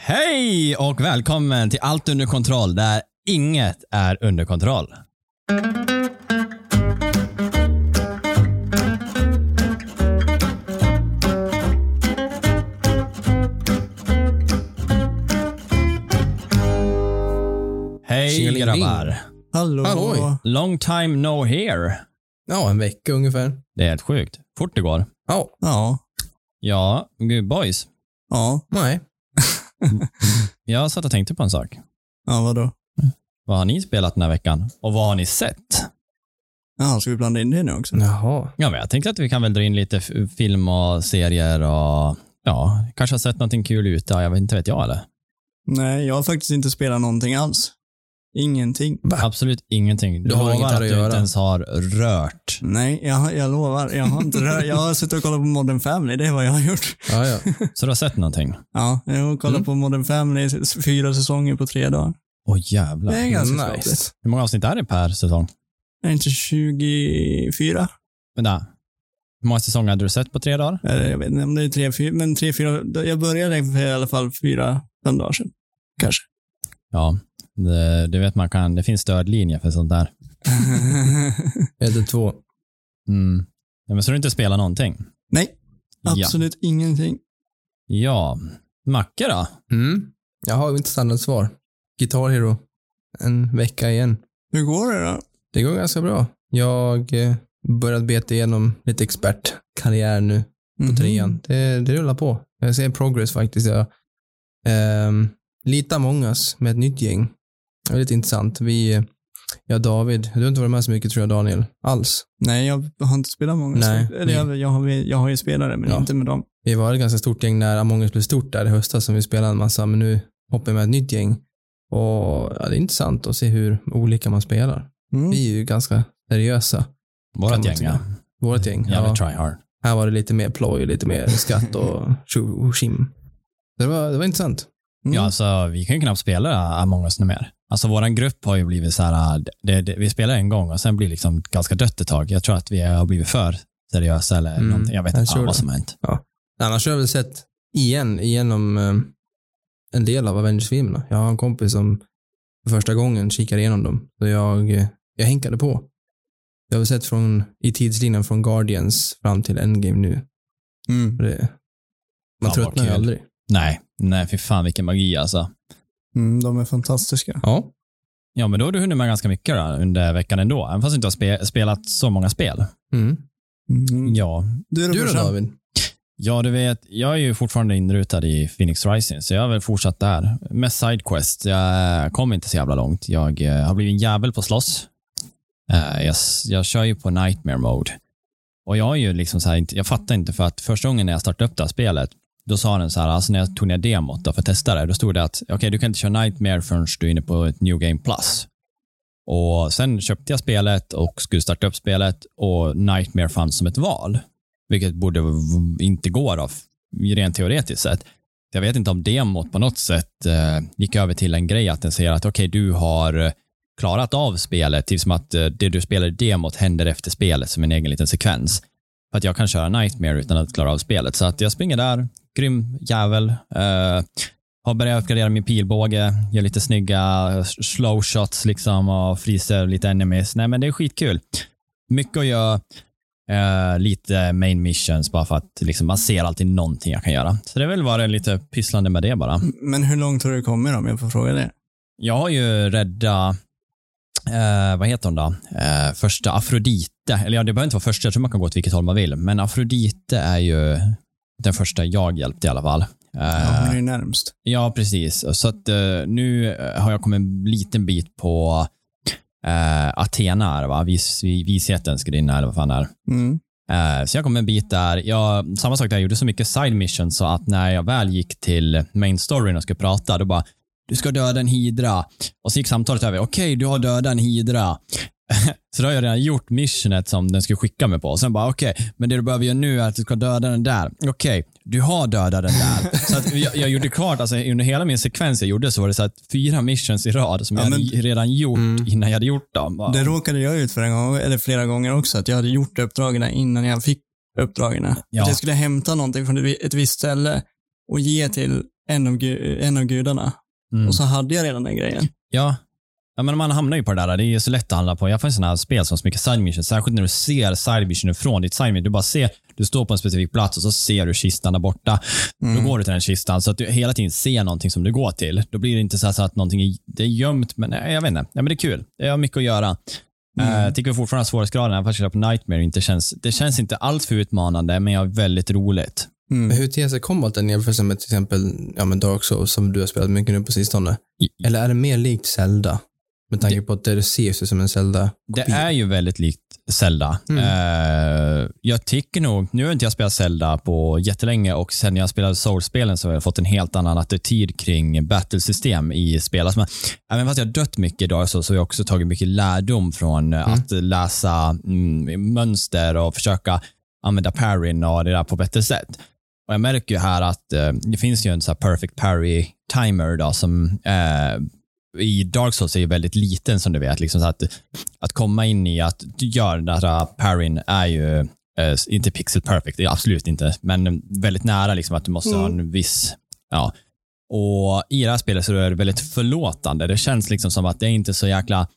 Hej och välkommen till Allt under kontroll där inget är under kontroll. Hej grabbar. Hallå. Halloj. Long time no here. Ja, en vecka ungefär. Det är helt sjukt. Fort det går. Ja, Ja. Ja, good boys. Ja. nej. Jag satt och tänkte på en sak. Ja, vadå? Vad har ni spelat den här veckan? Och vad har ni sett? Ja, ska vi blanda in det nu också? Jaha. Ja, men jag tänkte att vi kan väl dra in lite film och serier och ja, kanske har sett någonting kul ute. Jag vet inte, vet jag eller? Nej, jag har faktiskt inte spelat någonting alls. Ingenting. Absolut ingenting. Du Du har inget att att du göra. inte ens har rört. Nej, jag, jag lovar. Jag har, inte, rö- jag har suttit och kollat på Modern Family. Det är vad jag har gjort. Ja, ja. Så du har sett någonting? Ja, jag har kollat Mm. på Modern Family fyra säsonger på tre dagar. Åh jävlar. Det är ganska Nice. skapligt. Hur många avsnitt är det per säsong? Är inte 24? Vänta. Hur många säsonger hade du sett på tre dagar? Eller jag vet inte om det är tre, fyra, men tre, fyra. Jag började för i alla fall fyra, fem dagar sedan. Kanske. Ja, det, det vet man kan. Det finns stödlinjer för sånt där. Är det två? Mm. Ja, men så du inte spelar någonting? Nej, Ja. absolut ingenting. Ja. Macke då? Mm. Jag har inte standardsvar. Guitar Hero. En vecka igen. Hur går det då? Det går ganska bra. Jag eh, börjat beta igenom lite expertkarriär nu på Mhm. trean. Det, det rullar på. Jag ser progress faktiskt. Jag, ehm, lite Among us med ett nytt gäng. Det är lite intressant. Vi, eh, jag David, du har inte varit med så mycket tror jag Daniel, alls. Nej, jag har inte spelat många. Nej. Eller jag, jag, har, jag har ju spelat det, men Ja. inte med dem. Vi var ett ganska stort gäng när Among us blev stort där i höstas som vi spelade en massa, men nu hoppar vi med ett nytt gäng. Och ja, det är intressant att se hur olika man spelar. Mm. Vi är ju ganska seriösa, Vårat gäng, ja. vårt gäng. Jävligt Ja, try hard. här var det lite mer ploj, lite mer skratt och tjo och tjim. Det var, det var intressant. Mm. Ja, alltså, vi kan ju knappt spela Among us nu mer. Alltså, våran grupp har ju blivit så här, det, det, vi spelar en gång och sen blir det liksom ganska dött ett tag. Jag tror att vi har blivit för seriösa eller Mm, någonting. Jag vet jag inte vad som har hänt. Annars har jag väl sett igen, igenom eh, en del av Avengers-filmerna. Jag har en kompis som för första gången kikar igenom dem. Så jag, jag hänkade på. Jag har väl sett från, i tidslinjen från Guardians fram till Endgame nu. Mm. Det, man Fan, tröttnar ju aldrig. Nej, nej, för fan vilken magi alltså. Mm, de är fantastiska. Ja. Ja, men då har du hunnit med ganska mycket då, under veckan ändå. Även fast du inte har spe, spelat så många spel. Mm. Mm. Ja. Du då, Du då? David? ja, du vet, jag är ju fortfarande inrutad i Phoenix Rising, så jag har väl fortsatt där. Med Sidequest. Jag kom inte så jävla långt. Jag eh, har blivit en jävel på slåss. Eh, jag, jag kör ju på Nightmare Mode. Och jag är ju liksom så här, jag fattar inte för att första gången när jag startade upp det här spelet, då sa den så här, alltså när jag tog ner demot då för att testa det, då stod det att okej, du kan inte köra Nightmare förrän du är inne på ett New Game Plus. Och sen köpte jag spelet och skulle starta upp spelet och Nightmare fanns som ett val. Vilket borde inte gå då, rent teoretiskt sett. Jag vet inte om demot på något sätt eh, gick över till en grej att den säger att okej, du har eh, klarat av spelet, till som att eh, det du spelar i demot händer efter spelet som en egen liten sekvens. För att jag kan köra Nightmare utan att klara av spelet. Så att jag springer där, grym jävel. Eh, har börjat uppgradera min pilbåge, gör lite snygga slow shots liksom och fryser lite enemies. Nej men det är skitkul. Mycket att göra. Eh, lite main missions bara för att liksom, man ser alltid någonting jag kan göra. Så det är väl varit lite pysslande med det bara. Men hur långt har du kommit om jag får fråga det? Jag har ju rädda, eh, vad heter hon då? Eh, första Afrodite. Eller ja, det behöver inte vara första, jag tror man kan gå åt vilket håll man vill. Men Afrodite är ju den första jag hjälpte i alla fall. Ja, Eh, hon är ju närmst. Ja, precis. Så att eh, nu eh, har jag kommit en liten bit på eh, Athena, är va? Vis, vishetens gudinna eller vad fan det är. Mm. Eh, så jag kom en bit där. Jag, samma sak där, jag gjorde så mycket side missions så att när jag väl gick till main storyn och skulle prata, då bara du ska döda en hydra. Och så gick samtalet över. Okej, du har dödat en hydra. så då har jag redan gjort missionet som den skulle skicka mig på. Sen bara, okej, men det du behöver göra nu är att du ska döda den där. Okej, du har dödat den där. så att jag, jag gjorde klart, alltså under hela min sekvens jag gjorde så var det så att fyra missions i rad som Ja, jag men- redan gjort Mm. innan jag hade gjort dem. Bara, Det råkade jag ut för en gång, eller flera gånger också, att jag hade gjort uppdragen innan jag fick uppdragen. Ja. Att jag skulle hämta någonting från ett vi- ett visst ställe och ge till en av, en av gudarna. Mm. Och så hade jag redan den grejen. Ja. Ja, men man hamnar ju på det där. Det är så lätt att handla på. Jag får sån här spel som så mycket side mission, särskilt när du ser side mission från ditt side mission. Du bara ser, du står på en specifik plats och så ser du kistan där borta. Då går du till den kistan, så att du hela tiden ser någonting som du går till. Då blir det inte så, här så att någonting är, det är gömt, men nej, jag vet inte. Ja, men det är kul. Det har mycket att göra. Mm. Jag tycker fortfarande att svårighetsgraden, även fast jag på Nightmare, inte känns, det känns inte allt för utmanande, men jag har väldigt roligt. Men hur ter sig combaten jämfört med till exempel ja, men Dark Souls som du har spelat mycket nu på sistone? Eller är det mer likt Zelda? Med tanke på att det ses ju som en Zelda. Det är ju väldigt likt Zelda. Mm. Eh, jag tycker nog, nu har inte jag spelat Zelda på jättelänge och sen jag spelade Souls-spelen så har jag fått en helt annan attityd kring battlesystem i spel. Alltså, man- även fast jag har dött mycket idag så, så har jag också tagit mycket lärdom från eh, att läsa mm, mönster och försöka använda parryn och det där på bättre sätt. Och Jag märker ju här att eh, det finns ju en så perfect parry timer då, som eh, i Dark Souls är ju väldigt liten som du vet. Liksom så att, att komma in i att du gör den där parryn är ju eh, inte pixel perfect, absolut inte, men väldigt nära liksom att du måste ha en viss, ja. Och i det här spelet så är det väldigt förlåtande. Det känns liksom som att det är inte så jäkla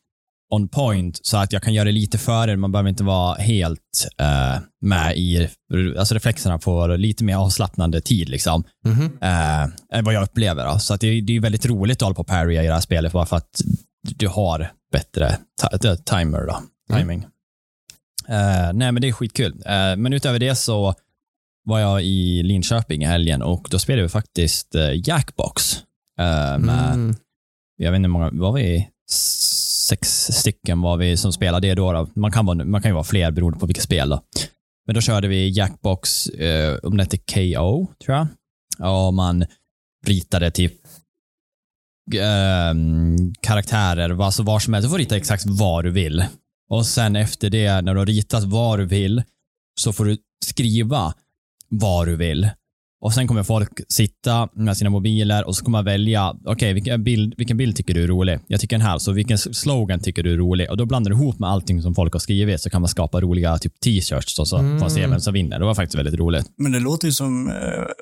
on point så att jag kan göra det lite före. Man behöver inte vara helt eh, med i, alltså reflexerna får lite mer avslappnande tid liksom. Mhm. Eh, än vad jag upplever. Då. Så att det, är- det är väldigt roligt att hålla på och parrya i det här spelet bara för att du har bättre t- timer då, timing. Eh, nej, men det är skitkul. Eh, men utöver det så var jag i Linköping i helgen och då spelade vi faktiskt eh, Jackbox. Eh, med, Mm. Jag vet inte hur många, var vi sex stycken var vi som spelade det då. då. Man, kan vara, man kan ju vara fler beroende på vilket spel. Då. Men då körde vi Jackbox, eh, om det hette KO, tror jag. Och man ritade typ eh, karaktärer, alltså var som helst. Du får rita exakt vad du vill. Och sen efter det, när du har ritat vad du vill, så får du skriva vad du vill. Och sen kommer folk sitta med sina mobiler och så kommer man välja, okej, vilken, bild, vilken bild tycker du är rolig? Jag tycker den här, så vilken slogan tycker du är rolig? Och då blandar du ihop med allting som folk har skrivit så kan man skapa roliga typ t-shirts och så får man se vem som vinner. Det var faktiskt väldigt roligt. Men det låter ju som, eh,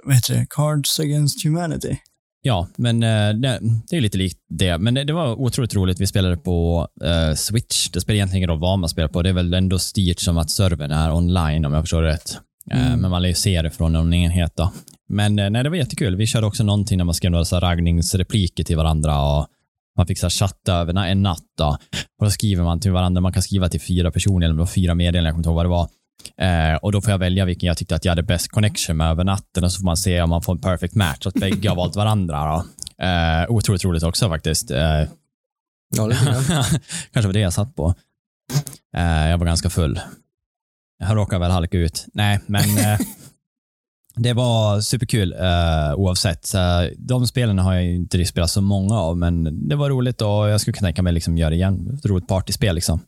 vad heter det, Cards Against Humanity. Ja, men eh, det, det är lite likt det. Men det, det var otroligt roligt. Vi spelade på eh, Switch. Det spelar egentligen ingen roll vad man spelar på. Det är väl ändå styrt som att servern är online om jag förstår rätt. Eh, Men man lär ju se det från någon enhet. Då. Men eh, nej, det var jättekul. Vi körde också någonting när man skrev några så raggningsrepliker till varandra och man fick så här chatta över en natt. Då. Och då skriver man till varandra. Man kan skriva till fyra personer eller det fyra meddelanden. Jag kommer inte ihåg vad det var. Eh, och då får jag välja vilken jag tyckte att jag hade bäst connection med över natten och så får man se om man får en perfect match. Att bägge har valt varandra. Då. Eh, otroligt roligt också faktiskt. Eh, Ja, grann. kanske var det jag satt på. Eh, jag var ganska full. Jag råkade väl halka ut. Nej, men eh, det var superkul uh, oavsett. Så, de spelen har jag inte spelat så många av, men det var roligt och jag skulle kunna tänka mig liksom göra det igen. Ett roligt partyspel liksom.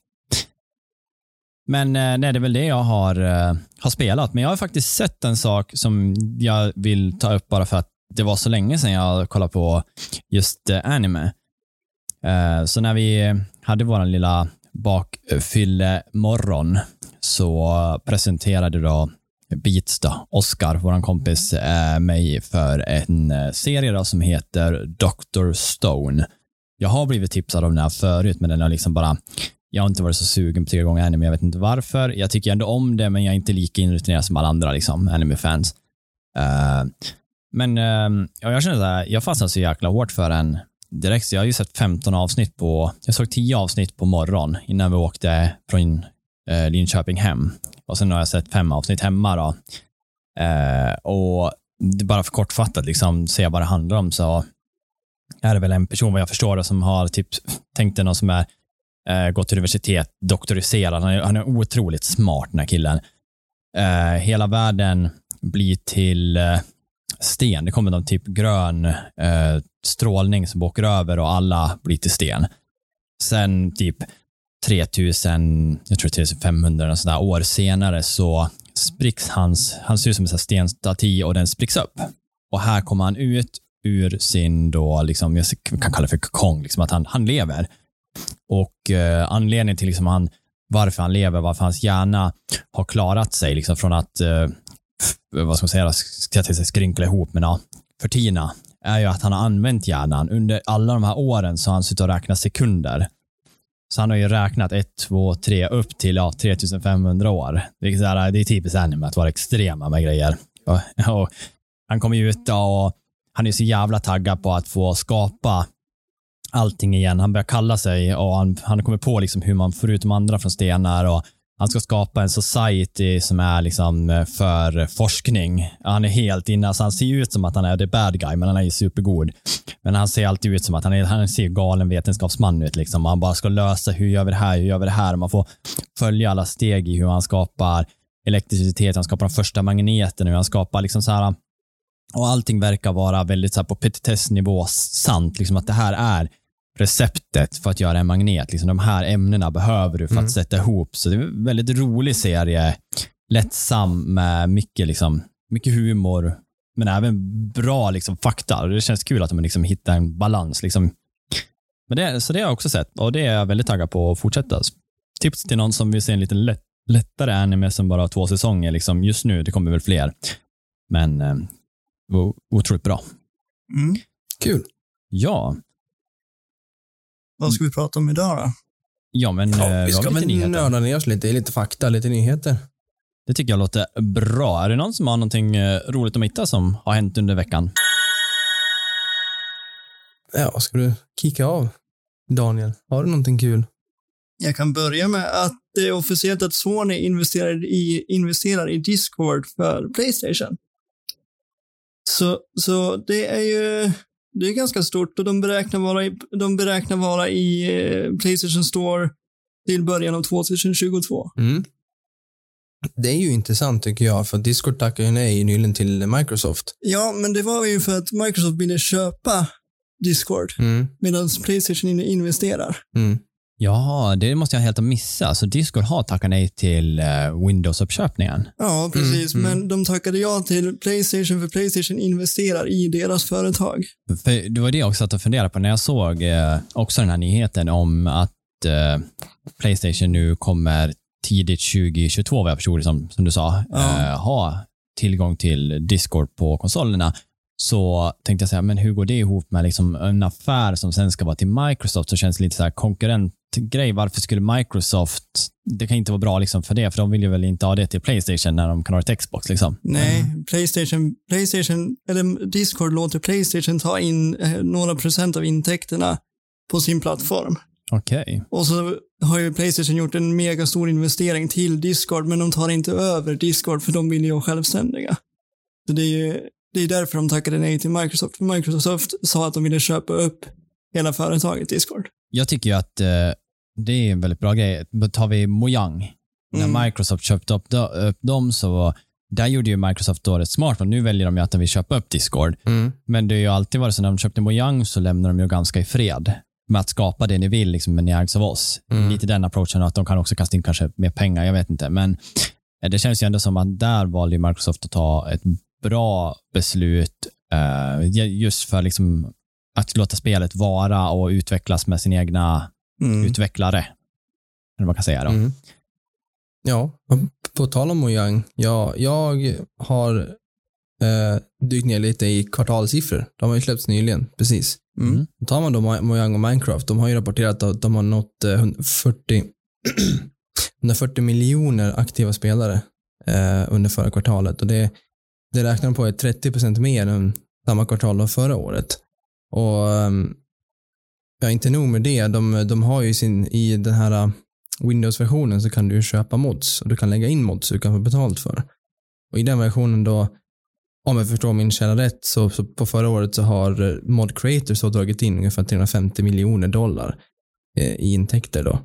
Men eh, nej, det är väl det jag har, eh, har spelat. Men jag har faktiskt sett en sak som jag vill ta upp bara för att det var så länge sedan jag kollade på just anime. Så när vi hade vår lilla bakfylle-morgon så presenterade då Beats, då, Oscar, vår kompis, eh, mig för en eh, serie då som heter Dr. Stone. Jag har blivit tipsad om den här förut, men den har liksom bara jag har inte varit så sugen på tre gånger anime, jag vet inte varför. Jag tycker ändå om det, men jag är inte lika inrutinerad som alla andra liksom, anime-fans. Uh, men uh, ja, jag känner så här, jag fastnade så jäkla hårt för den direkt. Så jag har ju sett 15 avsnitt på, jag såg 10 avsnitt på morgon innan vi åkte från uh, Linköping hem. Och sen har jag sett fem avsnitt hemma då. Eh, och det är bara för kortfattat, liksom, se vad det handlar om, så är det väl en person, vad jag förstår det, som har typ, tänkt dig någon som är eh, gått till universitet, doktoriserad. Han är, han är otroligt smart, den här killen. Eh, hela världen blir till eh, sten. Det kommer någon typ grön eh, strålning som åker över och alla blir till sten. Sen typ 3000, jag tror 3500 sådär, år senare så spricks hans, han ser ut som en stenstaty och den spricks upp. Och här kommer han ut ur sin då, liksom, jag kan kalla det för kokong, liksom att han, han lever. Och eh, anledningen till liksom han, varför han lever, varför hans hjärna har klarat sig liksom från att, eh, vad ska man säga, ska jag skrynkla ihop, men ja, förtina är ju att han har använt hjärnan. Under alla de här åren så har han suttit och räknat sekunder. Så han har ju räknat 1, 2, 3 upp till ja, 3500 år. Vilket är, det är typiskt anime att vara extrema med grejer. Och, och han kommer ju ut och han är så jävla taggad på att få skapa allting igen. Han börjar kalla sig och han, han kommer på liksom hur man får ut de andra från stenar och han ska skapa en society som är liksom eh, för forskning. Han är helt inne, alltså han ser ut som att han är the bad guy, men han är ju supergod. Men han ser alltid ut som att han, är, han ser galen vetenskapsman ut. Liksom. Han bara ska lösa, hur gör vi det här, hur gör vi det här? Man får följa alla steg i hur han skapar elektricitet, han skapar de första magneterna, hur han skapar liksom så här, och allting verkar vara väldigt så här på petitessnivå sant, liksom att det här är receptet för att göra en magnet. Liksom, de här ämnena behöver du för Mm. att sätta ihop. Så det är en väldigt rolig serie. Lättsam med mycket, liksom, mycket humor, men även bra liksom, fakta. Och Det känns kul att de liksom hittar en balans. Liksom. Men det, så det har jag också sett och det är jag väldigt taggad på att fortsätta. Tips till någon som vill se en lite lätt, lättare anime som bara har två säsonger. Liksom, just nu, det kommer väl fler. Men eh, otroligt bra. Mm. Kul. Ja, Vad ska vi prata om idag då? ja men eh, vi ska lite väl nyheter. nörda ner oss lite i lite fakta, lite nyheter. Det tycker jag låter bra. Är det någon som har någonting eh, roligt att hitta som har hänt under veckan? Ja, ska du kika av? Daniel, har du någonting kul? Jag kan börja med att det är officiellt att Sony investerar i, investerar i Discord för Playstation. Så, så det är ju det är ganska stort och de beräknar vara i, de beräknar vara i eh, Playstation Store till början av 2022. Mm. Det är ju intressant tycker jag, för Discord tackade ju nej nyligen till Microsoft. Ja, men det var ju för att Microsoft ville köpa Discord Mm. medan Playstation in- investerar. Mm. Ja, det måste jag helt ha missat. Så Discord har tackat nej till eh, Windows-uppköpningen. Ja, precis. Mm, mm. Men de tackade ja till Playstation för Playstation investerar i deras företag. För det var det jag också satt och funderade på när jag såg eh, också den här nyheten om att eh, Playstation nu kommer tidigt 2022, vad jag förstod det som, som du sa, Ja. ha tillgång till Discord på konsolerna. Så tänkte jag säga, men hur går det ihop med liksom en affär som sen ska vara till Microsoft? Så känns det lite så här konkurrentgrej. Varför skulle Microsoft, det kan inte vara bra liksom för det, för de vill ju väl inte ha det till Playstation när de kan ha det till Xbox. Liksom. Nej, Playstation, Playstation, eller Discord låter Playstation ta in eh, några procent av intäkterna på sin plattform. Okej. Och så har ju Playstation gjort en mega stor investering till Discord, men de tar inte över Discord för de vill ju vara självständiga. Så det är ju det är därför de tackade nej till Microsoft. För Microsoft sa att de ville köpa upp hela företaget Discord. Jag tycker ju att eh, det är en väldigt bra grej. Tar vi Mojang, Mm. när Microsoft köpte upp, upp dem så där gjorde ju Microsoft då rätt smart. Och nu väljer de ju att de vill köpa upp Discord. Mm. Men det har ju alltid varit så när de köpte Mojang så lämnar de ju ganska i fred med att skapa det ni vill, liksom, men ni ägs av oss. Mm. Lite den approachen att de kan också kasta in kanske mer pengar, jag vet inte. Men eh, det känns ju ändå som att där valde ju Microsoft att ta ett bra beslut eh, just för liksom att låta spelet vara och utvecklas med sin egna Mm. utvecklare. Eller vad man kan säga då. Mm. Ja, på tal om Mojang. Ja, jag har eh, dykt ner lite i kvartalssiffror. De har ju släppts nyligen, precis. Mm. Tar man då Mo- Mojang och Minecraft, de har ju rapporterat att de har nått eh, 140, 140 miljoner aktiva spelare eh, under förra kvartalet. Och det, det räknar de på är 30% mer än samma kvartal av förra året. Och ehm, ja, inte nog med det, de, de har ju sin, i den här eh, Windows-versionen så kan du köpa mods och du kan lägga in mods du kan få betalt för. Och i den versionen då, om jag förstår min källa rätt, så, så på förra året så har eh, mod creators dragit in ungefär 350 miljoner dollar eh, i intäkter då.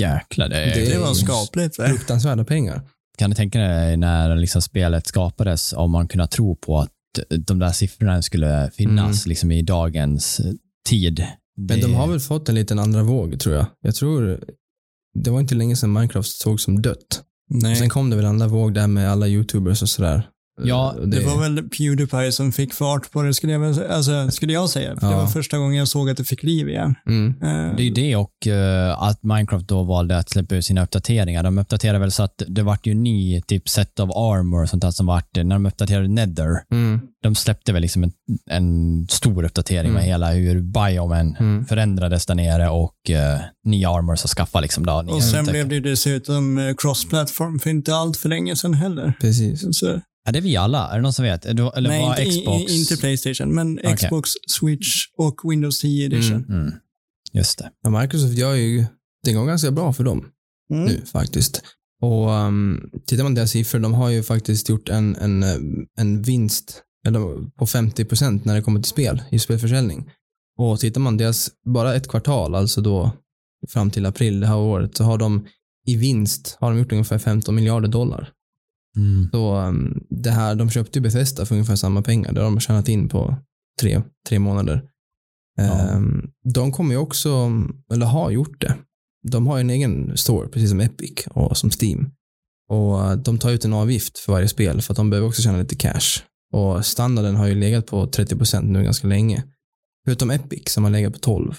Jäklar, det, Det- Det var skapligt. Fruktansvärda pengar. Kan du tänka dig när liksom spelet skapades, om man kunde tro på att de där siffrorna skulle finnas liksom i dagens tid. Men de har väl fått en liten andra våg tror jag. Jag tror det var inte länge sedan Minecraft såg som dött. Nej. Sen kom det väl en andra våg där med alla YouTubers och sådär. Ja, Eh, Det var väl Pewdiepie som fick fart på det, skulle jag, alltså, skulle jag säga. För Det Ja. var första gången jag såg att det fick liv igen. Mm. Eh, Det är ju det och eh, att Minecraft då valde att släppa ut sina uppdateringar. De uppdaterade väl så att det vart ju ny typ set of armor och sånt där som vart, när de uppdaterade Nether, Mm. de släppte väl liksom en, en stor uppdatering med Mm. hela hur biomen Mm. förändrades där nere och uh, nya armors att skaffa liksom då. och sen blev det ju dessutom cross-platform för inte allt för länge sedan heller. Precis. Så, Är det vi alla? Är det någon som vet? Är Eller nej, var inte, Xbox? i- inte Playstation, men Okej. Xbox, Switch och Windows 10 edition. Mm. Mm. Just det. Ja, Microsoft gör ju, det går ganska bra för dem Mm. nu faktiskt. Och um, tittar man på deras siffror, de har ju faktiskt gjort en, en, eh, en vinst eller på 50% när det kommer till spel, i spelförsäljning. Och tittar man deras, bara ett kvartal, alltså då fram till april det här året, så har de i vinst har de gjort ungefär 15 miljarder dollar. Mm. Så um, det här, de köpte ju Bethesda för ungefär samma pengar. Det har de tjänat in på tre, tre månader. Ja. Ehm, de kommer ju också, eller har gjort det. De har ju en egen store, precis som Epic och som Steam. Och eh, de tar ut en avgift för varje spel för att de behöver också tjäna lite cash. Och standarden har ju legat på 30% nu ganska länge. Förutom Epic som har legat på 12.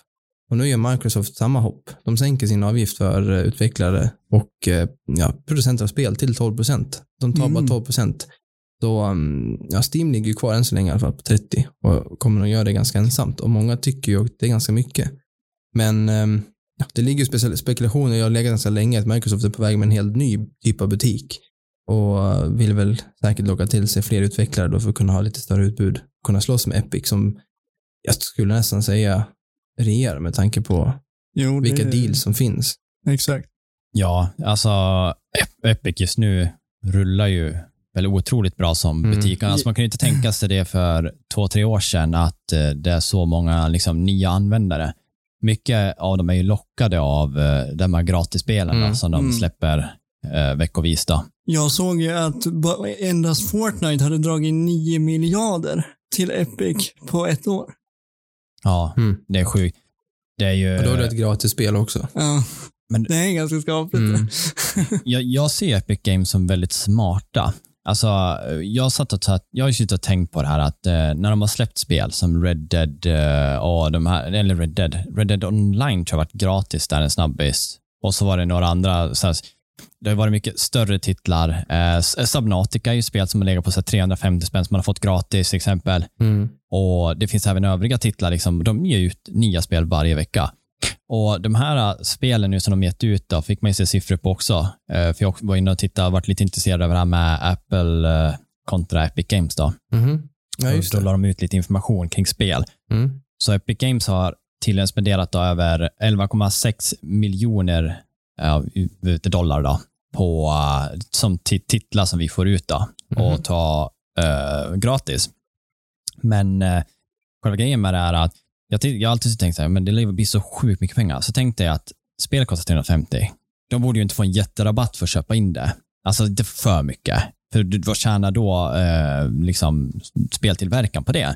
Och nu gör Microsoft samma hopp. De sänker sin avgift för eh, utvecklare och eh, ja, producenter av spel till 12%. De tar bara Mm. 12%. Så um, ja, Steam ligger ju kvar än så länge i alla fall på 30 och kommer att göra det ganska ensamt. Och många tycker ju att det är ganska mycket. Men ehm, ja, det ligger ju spekulationer, jag har legat ganska länge, att Microsoft är på väg med en helt ny typ av butik. Och eh, vill väl säkert locka till sig fler utvecklare då för att kunna ha lite större utbud. Kunna slåss med Epic som jag skulle nästan säga rear med tanke på Jo, vilka deals som finns. Exakt. Ja, alltså Ep- Epic just nu rullar ju väl otroligt bra som Mm. butik. Alltså, man kan ju inte tänka sig det för två, tre år sedan att eh, det är så många liksom, nya användare. Mycket av dem är ju lockade av eh, de här gratisspelen Mm. som de Mm. släpper eh, veckovis. Då. Jag såg ju att endast Fortnite hade dragit 9 miljarder till Epic på ett år. Ja, Mm. det är sjukt. Det är ju... Och då är det ett gratis spel också. Ja, Men- det är ganska skapligt. Mm. jag, jag ser Epic Games som väldigt smarta. Alltså, jag, satt och tatt, jag har ju suttit och tänkt på det här att eh, när de har släppt spel som Red Dead eh, och de här, eller Red Dead, Red Dead Online tror jag varit gratis där en snabbis. Och så var det några andra, så här, det har varit mycket större titlar. Eh, Subnautica är ju spel som har legat på så här, 350 spänn som man har fått gratis till exempel. Mm. Och Det finns även övriga titlar. Liksom, de ger ut nya spel varje vecka. Och De här äh, spelen nu som de gett ut då, fick man ju se siffror på också. Eh, för jag var inne och tittade och varit lite intresserad av det här med Apple eh, kontra Epic Games. Då. Mhm. Ja, just då la de ut lite information kring spel. Mm. Så Epic Games har tydligen spenderat över 11,6 miljoner eh, dollar då, på, eh, som ti- titlar som vi får ut då, Mhm. och ta eh, gratis. Men eh, själva grejen med det är att jag, har alltid tänkt så här, men det lär ju bli så sjukt mycket pengar. Så tänkte jag att spel kostar 350. De borde ju inte få en jätterabatt för att köpa in det. Alltså inte för mycket. För du, vad tjänar då eh, liksom, speltillverkaren på det?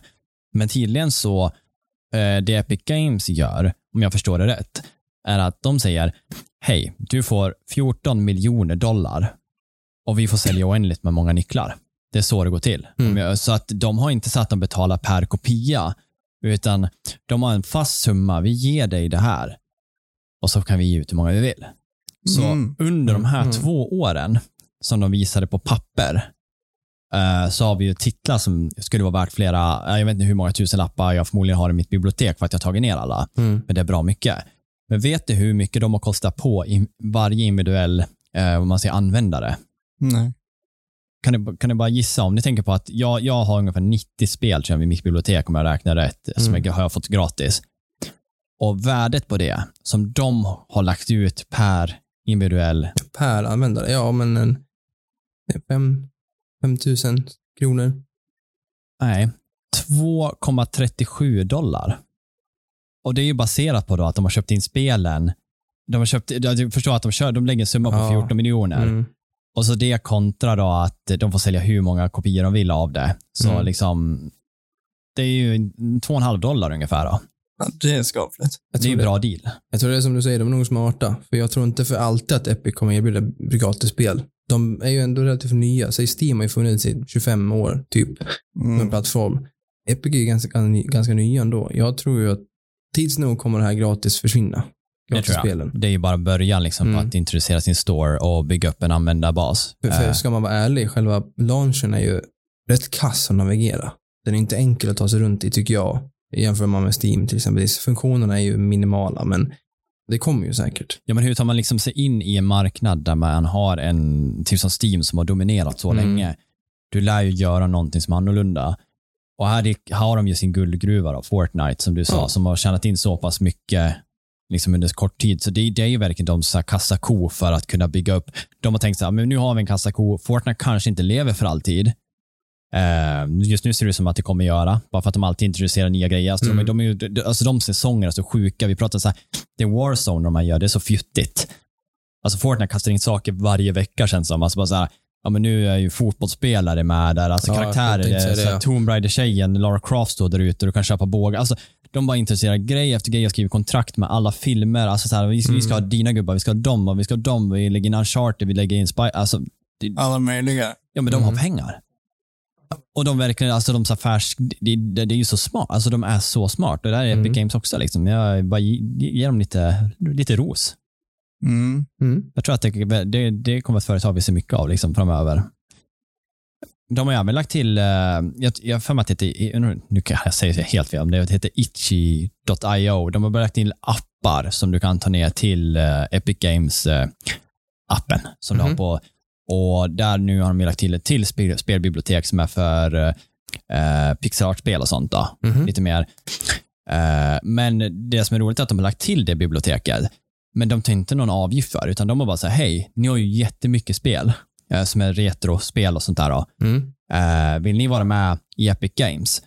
Men tydligen så, eh, det Epic Games gör, om jag förstår det rätt, är att de säger, hej, du får 14 miljoner dollar och vi får sälja oändligt med många nycklar. Det är så det går till. Mm. Så att de har inte satt att de betalar per kopia, utan de har en fast summa. Vi ger dig det här och så kan vi ge ut hur många vi vill. Så Mm. under de här Mm. två åren som de visade på papper eh, så har vi ju titlar som skulle vara värt flera, jag vet inte hur många tusen lappar jag förmodligen har i mitt bibliotek för att jag tagit ner alla. Mm. Men det är bra mycket. Men vet du hur mycket de har kostat på i varje individuell eh, man säger, användare? Nej. Kan ni, kan ni bara gissa om ni tänker på att jag, jag har ungefär 90 spel tror jag, i mitt bibliotek om jag räknar rätt, som Mm. jag har fått gratis. Och värdet på det som de har lagt ut per individuell Per användare, ja men en fem, fem tusen kronor. Nej, 2,37 dollar. Och det är ju baserat på då att de har köpt in spelen. De har köpt, jag förstår att de, kör, de lägger en summa på Ja. 14 miljoner. Mm. Och så det kontra då att de får sälja hur många kopior de vill av det. Så Mm. liksom, det är ju en- två och en halv dollar ungefär. Då. Ja, det är skapligt. Det är en det, bra deal. jag tror det är som du säger, de är nog smarta. För jag tror inte för alltid att Epic kommer erbjuda gratisspel. De är ju ändå relativt nya. Säg Steam har ju funnits i 25 år, typ, Mm. plattform. Epic är ju ganska, ganska nya ändå. Jag tror ju att tids nog kommer det här gratis försvinna. Gratisspelen. Det är ju bara början liksom på Mm. att introducera sin store och bygga upp en användarbas. För, för Eh, ska man vara ärlig, själva launchen är ju rätt kass att navigera. Den är inte enkel att ta sig runt i, tycker jag. Jämför man med Steam till exempel. Funktionerna är ju minimala, men det kommer ju säkert. Ja, men hur tar man liksom sig in i en marknad där man har en, typ som Steam som har dominerat så Mm. länge? Du lär ju göra någonting som är annorlunda. Och här är- har de ju sin guldgruva då, Fortnite, som du sa, Ja. som har tjänat in så pass mycket liksom under kort tid. Så det, det är ju verkligen de så här kassako för att kunna bygga upp. De har tänkt så här, men nu har vi en kassako. Fortnite kanske inte lever för alltid. Eh, just nu ser det ut som att det kommer göra, bara för att de alltid introducerar nya grejer. Alltså, Mm. de, de, är ju- de, alltså de säsongerna är så sjuka. Vi pratar så här, det är Warzone de här gör, det är så fjuttigt. Alltså Fortnite kastar in saker varje vecka känns det som. Alltså bara så här, ja men nu är ju fotbollsspelare med där, alltså Ja, karaktärer. Det så det, här, ja. Tomb Raider-tjejen, Lara Croft står där ute och du kan köpa bågar. Alltså, de bara intresserar grej efter grej. Jag skriver kontrakt med alla filmer. Alltså så här, vi, vi ska ha Mm. dina gubbar, vi ska ha dem och vi ska ha dem. Vi lägger in Uncharted, vi lägger in Spy. Alltså, Alla möjliga. Ja, men de har Mm. pengar. Och de verkligen, alltså de så det, det, det är ju så smart. Alltså de är så smart. Och det där är Epic Mm. Games också. Liksom. Jag bara ge, ge dem lite, lite ros. Mm. Mm. Jag tror att det, det, det kommer ett företag vi ser mycket av liksom, framöver. De har även lagt till, eh, jag jag har för mig att det heter, nu kan jag säga helt fel om det, heter itchy.io. De har börjat lagt till appar som du kan ta ner till eh, Epic Games eh, appen som du har Mhm. på och där nu har de ju lagt till ett till spel, spelbibliotek som är för eh, pixelart-spel och sånt. Då. Mhm. Lite mer. Eh, men det som är roligt är att de har lagt till det biblioteket. Men de tar inte någon avgift för utan de har bara sagt hej, ni har ju jättemycket spel eh, som är retrospel och sånt där. Mm. Eh, vill ni vara med i Epic Games?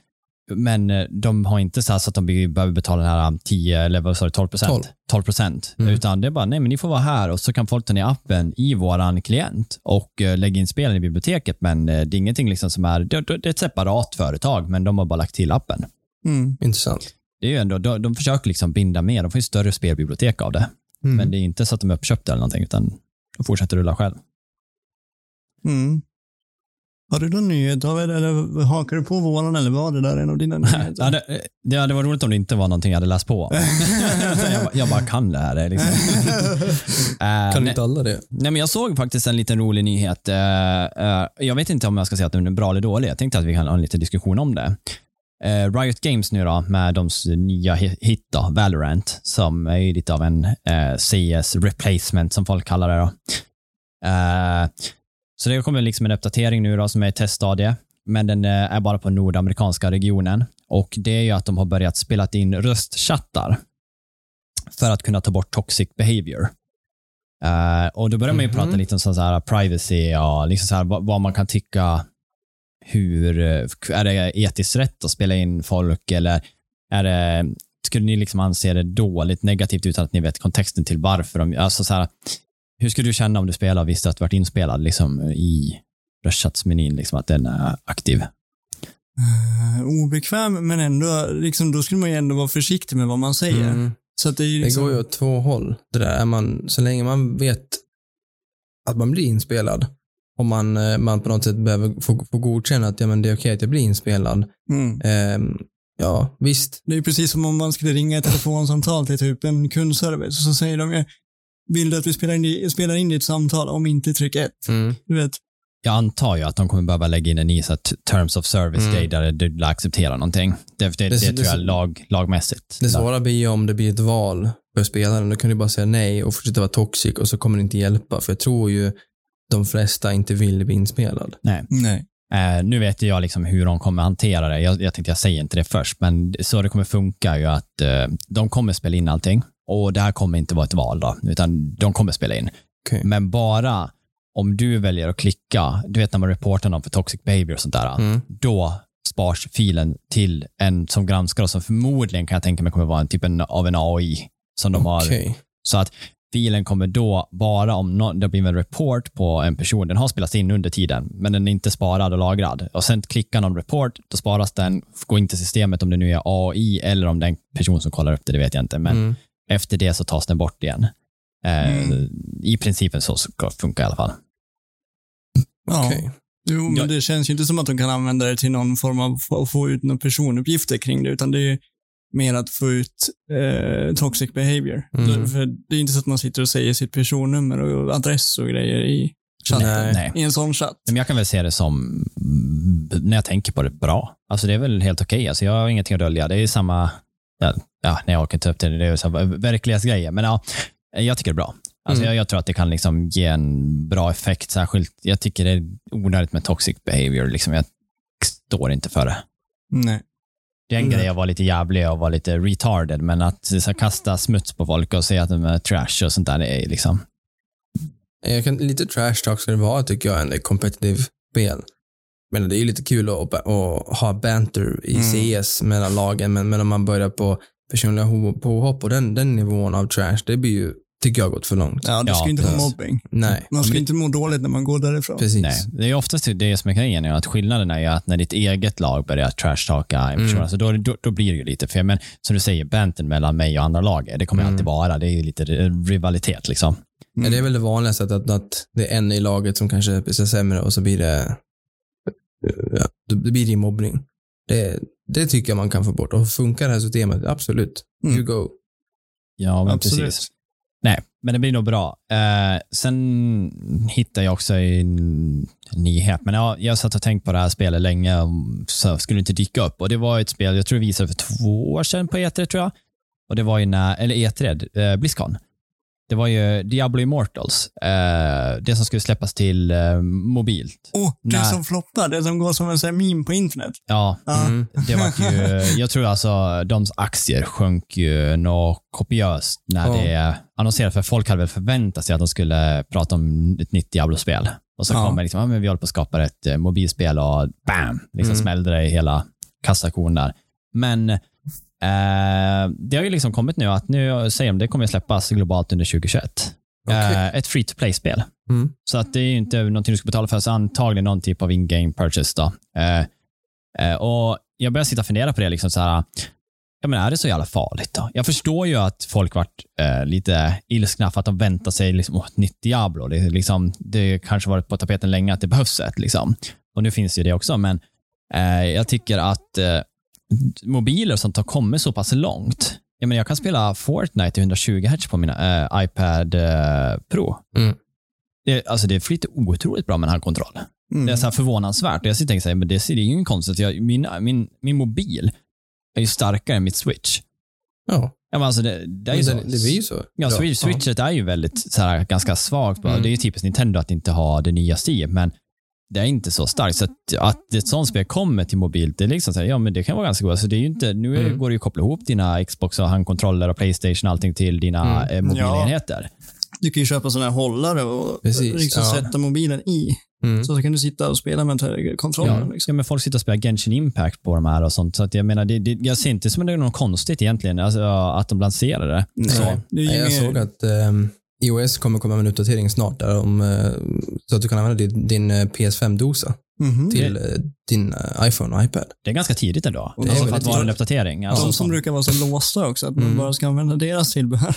Men eh, de har inte så, här så att de be- behöver betala den här 10 eller vad sa du, 12 procent? 12. 12 procent. Mm. Utan det är bara, nej men ni får vara här och så kan folk ta ner appen i våran klient och eh, lägga in spelen i biblioteket. Men eh, det är ingenting liksom som är, det, det är ett separat företag men de har bara lagt till appen. Mm. Intressant. Det är ju ändå, de, de försöker liksom binda mer, de får ju större spelbibliotek av det. Mm. Men det är inte så att de är uppköpta eller någonting utan de fortsätter rulla själv. Mm. Har du någon nyhet eller hakar du på våran eller var det där en av dina nyheter? Ja, det, det hade varit roligt om det inte var någonting jag hade läst på. jag, bara- jag bara kan det här. Liksom. Eh, Kan inte alla det? nej, men jag såg faktiskt en liten rolig nyhet. Eh, eh, jag vet inte om jag ska säga att den är bra eller dålig. Jag tänkte att vi kan ha en liten diskussion om det. Eh, Riot Games nu då, med deras nya hi- hit då, Valorant, som är ju lite av en eh, CS replacement som folk kallar det. Då. Eh, så det kommer liksom en uppdatering nu då som är i teststadie, men den eh, är bara på nordamerikanska regionen. Och det är ju att de har börjat spela in röstchattar för att kunna ta bort toxic behavior. Eh, och då börjar man ju Mhm. prata lite om så här privacy och liksom så här, vad, vad man kan tycka hur, eh, är det etiskt rätt att spela in folk eller är det, skulle ni liksom anse det dåligt, negativt utan att ni vet kontexten till varför de, alltså så här, hur skulle du känna om du spelar och visste att du varit inspelad liksom i röstchatsmenyn, liksom att den är aktiv? Eh, obekväm, men ändå, liksom, då skulle man ju ändå vara försiktig med vad man säger. Mm. Så att det är ju Det liksom, går ju åt två håll. Det där är man, så länge man vet att man blir inspelad och man, eh, man på något sätt behöver få, få godkänna att ja, men det är okej att jag blir inspelad. mm. Ehm, ja, visst. Det är ju precis som om man skulle ringa ett telefonsamtal till typ en kundservice och så säger de ju, vill du att vi spelar in, spelar in ditt samtal om inte tryck ett? Mm. Du vet, Jag antar ju att de kommer behöva lägga in en ny terms of service Mm. där du lär acceptera någonting. Det, det, det, Det- tror det- jag är lag, lagmässigt. Det svåra blir ju om det blir ett val för spelaren. Då kan du bara säga nej och fortsätta vara toxic och så kommer det inte hjälpa. För jag tror ju de flesta inte vill bli inspelad. Nej. nej. Eh, nu vet jag liksom hur de kommer hantera det. Jag, jag tänkte jag säger inte det först, men så det kommer funka är ju att eh, de kommer spela in allting och det här kommer inte vara ett val då, utan de kommer spela in. Okej. Men bara om du väljer att klicka, du vet när man reportar någon för toxic behavior och sånt där, Mm. då spars filen till en som granskar och som förmodligen kan jag tänka mig kommer vara en typ en, av en AI som de har Okej. så att filen kommer då bara om no det blir en report på en person. Den har spelats in under tiden, men den är inte sparad och lagrad. Och sen klickar någon report, då sparas den, går in till systemet om det nu är AI eller om det är en person som kollar upp det, det vet jag inte. Men Mm. efter det så tas den bort igen. Eh, Mm. I principen så ska det funka i alla fall. Ja. Okej. Jo, men det känns ju inte som att de kan använda det till någon form av att få ut några personuppgifter kring det, utan det är mer att få ut eh, toxic behavior. Mm. För det är inte så att man sitter och säger sitt personnummer och adress och grejer i, chatten. Nej. I en sån chatt. Men jag kan väl se det som, när jag tänker på det, bra. Alltså det är väl helt okej. Alltså jag har ingenting att dölja. Det är samma, ja, ja nej, jag orkar inte upp det, det är verklighetsgrejer. Men ja, jag tycker det är bra. Alltså Mm. jag, jag tror att det kan liksom ge en bra effekt, särskilt, jag tycker det är onödigt med toxic behavior. Liksom. Jag står inte för det. Nej. Det är en Nej. grej att vara lite jävlig och vara lite retarded, men att så kasta smuts på folk och säga att de är trash och sånt där, det är liksom, Jag kan, lite trash talk ska det vara tycker jag, en competitive spel. Men det är ju lite kul att, att ha banter i Mm. CS mellan lagen, men, men om man börjar på personliga ho- påhopp och den, den nivån av trash, det blir ju, tycker jag, gått för långt. Ja, det Ja, ska inte vara precis. mobbing. Nej, Man ska det- inte må dåligt när man går därifrån. precis. Nej, det är oftast det som är grejen, är att skillnaden är ju att när ditt eget lag börjar trashtalka en person, Mm. alltså då, då, då blir det ju lite fel. Men som du säger, banten mellan mig och andra lag, det kommer Mm. alltid vara. Det är ju lite rivalitet liksom. Mm. Ja, det är väl det vanligaste, att, att, att det är en i laget som kanske är sämre och så blir det, ja, då blir det mobbning. Det, det tycker jag man kan få bort. Och funkar det här systemet, absolut. Mm. You go. Ja, men Absolut. precis. Nej, men det blir nog bra. Eh, sen hittade jag också en nyhet, men ja, jag satt och tänkt på det här spelet länge, så skulle det inte dyka upp. Och det var ett spel, jag tror det visade för två år sedan på E3 tror jag. Och det var ju när, eller E3, eh, Blizzcon. Det var ju Diablo Immortals. Eh, det som skulle släppas till eh, mobilt. Åh, det Nej. som floppar, det som går som en sån här meme på internet. Ja, Ja. Mm. det var ju, jag tror alltså de aktier sjönk ju något kopiöst när Ja. det annonserades, för folk hade väl förväntat sig att de skulle prata om ett nytt Diablo-spel. Och så Ja. kommer liksom, ja, men vi håller på att skapa ett eh, mobilspel och bam, liksom Mm. smällde det i hela kassakon där. Men eh, det har ju liksom kommit nu att nu säger de det kommer att släppas globalt under 2021. Okej. Eh, ett free to play-spel. Mm. Så att det är ju inte någonting du ska betala för, så antagligen någon typ av in-game purchase. Då. Eh, eh, och Jag börjar sitta och fundera på det. Liksom så här, ja, men är det så jävla farligt då? Jag förstår ju att folk varit eh, lite ilskna för att de väntar sig liksom, åh, ett nytt Diablo. Det, liksom, det kanske varit på tapeten länge att det behövs ett. Liksom. Och nu finns ju det också, men eh, jag tycker att eh, mobiler som har kommit så pass långt. Jag, menar, jag kan spela Fortnite i 120 Hz på mina eh, iPad eh, Pro. Mm. Det, alltså det flyter otroligt bra med handkontroll. Mm. Det är så här förvånansvärt. Och jag sitter och tänker så här, men det är ju ingen konstigt. Jag, min, min, min mobil är ju starkare än mitt switch. Ja, Ja, men alltså det, det är ju men så. det, det blir ju så. Ja, switch, switchet är ju väldigt så här, ganska svagt. Mm. Det är ju typiskt Nintendo att inte ha det nya Steam, men det är inte så starkt. Så att, att ett sånt spel kommer till mobilt, det är liksom så här, ja men det kan vara ganska gott. Alltså det är ju inte, nu Mm. går det ju att koppla ihop dina Xbox och handkontroller och Playstation och allting till dina Mm. eh, mobilenheter. Du kan ju köpa sådana här hållare och Precis, liksom ja. sätta mobilen i. Mm. Så kan du sitta och spela med kontrollen. Ja, Liksom. ja, men folk sitter och spelar Genshin Impact på de här och sånt. Så att jag menar, det, det, jag ser inte som att det är något konstigt egentligen, alltså, att de lanserar det. Nej, Så. det är ju Nej, jag mer- såg att ehm, iOS kommer komma med en uppdatering snart där om, eh, så att du kan använda din, din eh, PS5-dosa Mhm. till eh, din iPhone och iPad. Det är ganska tidigt ändå. Och Alltså, för att vara en uppdatering. Alltså, De som sånt. brukar vara så låsta också, att man Mm. bara ska använda deras tillbehör.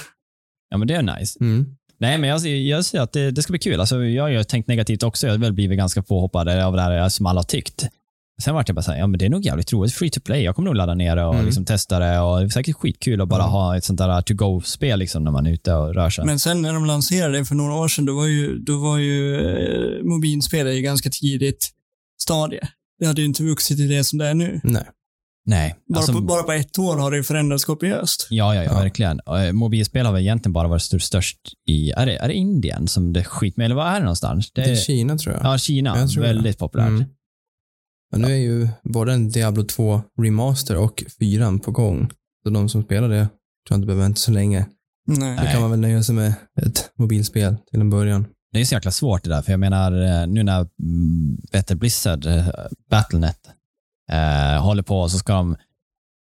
Ja, men det är nice. Mm. Nej, men jag, jag ser att det, det ska bli kul. Alltså, jag har ju tänkt negativt också. Jag har väl blivit ganska påhoppad av det här som alla har tyckt. Sen vart jag bara såhär, ja men det är nog jävligt roligt. Free to play. Jag kommer nog ladda ner det och Mm. liksom testa det. Och det är säkert skitkul att bara Mm. ha ett sånt där to-go-spel liksom, när man är ute och rör sig. Men sen när de lanserade det för några år sedan, då var ju, då var ju eh, mobilspel i ganska tidigt stadie. Det hade ju inte vuxit till det som det är nu. Nej. Nej. Bara, Alltså, på, bara på ett år har det förändrats kopiöst. Ja, ja, ja, Ja. verkligen. Och, eh, Mobilspel har väl egentligen bara varit störst, störst i, är det, är det Indien som det skit med, eller vad är det någonstans? Det, Det är Kina tror jag. ja, Kina. Jag tror det. Väldigt populärt. Mm. Men nu är ju både en Diablo 2 remaster och 4 på gång. Så de som spelar det tror jag inte behöver vänta så länge. Nej. Då kan man väl nöja sig med ett mobilspel till en början. Det är så jäkla svårt det där, för jag menar eh, nu när mm, du, Blizzard, eh, Battlenet, eh, håller på så ska de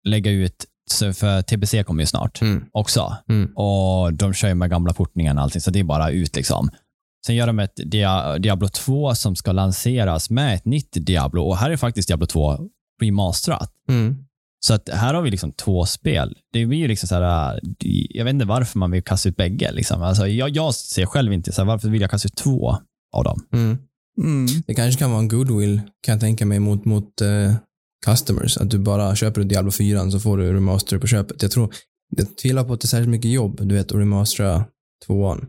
lägga ut Så för TBC kommer ju snart Mm. också. Mm. Och de kör ju med gamla portningarna och allting, så det är bara ut liksom. Sen gör de ett Dia- Diablo 2 som ska lanseras med ett nytt Diablo och här är faktiskt Diablo 2 remasterat. Mm. Så att här har vi liksom två spel. Det blir ju liksom så här, äh, jag vet inte varför man vill kasta ut bägge. Liksom. Alltså, jag, jag ser själv inte, så här, varför vill jag kasta ut två av dem? Mm. Mm. Det kanske kan vara en goodwill, kan jag tänka mig, mot, mot eh, customers. Att du bara köper Diablo 4 så får du remaster på köpet. Jag tror, jag tvivlar på att det är särskilt mycket jobb, du vet, att remastera tvåan.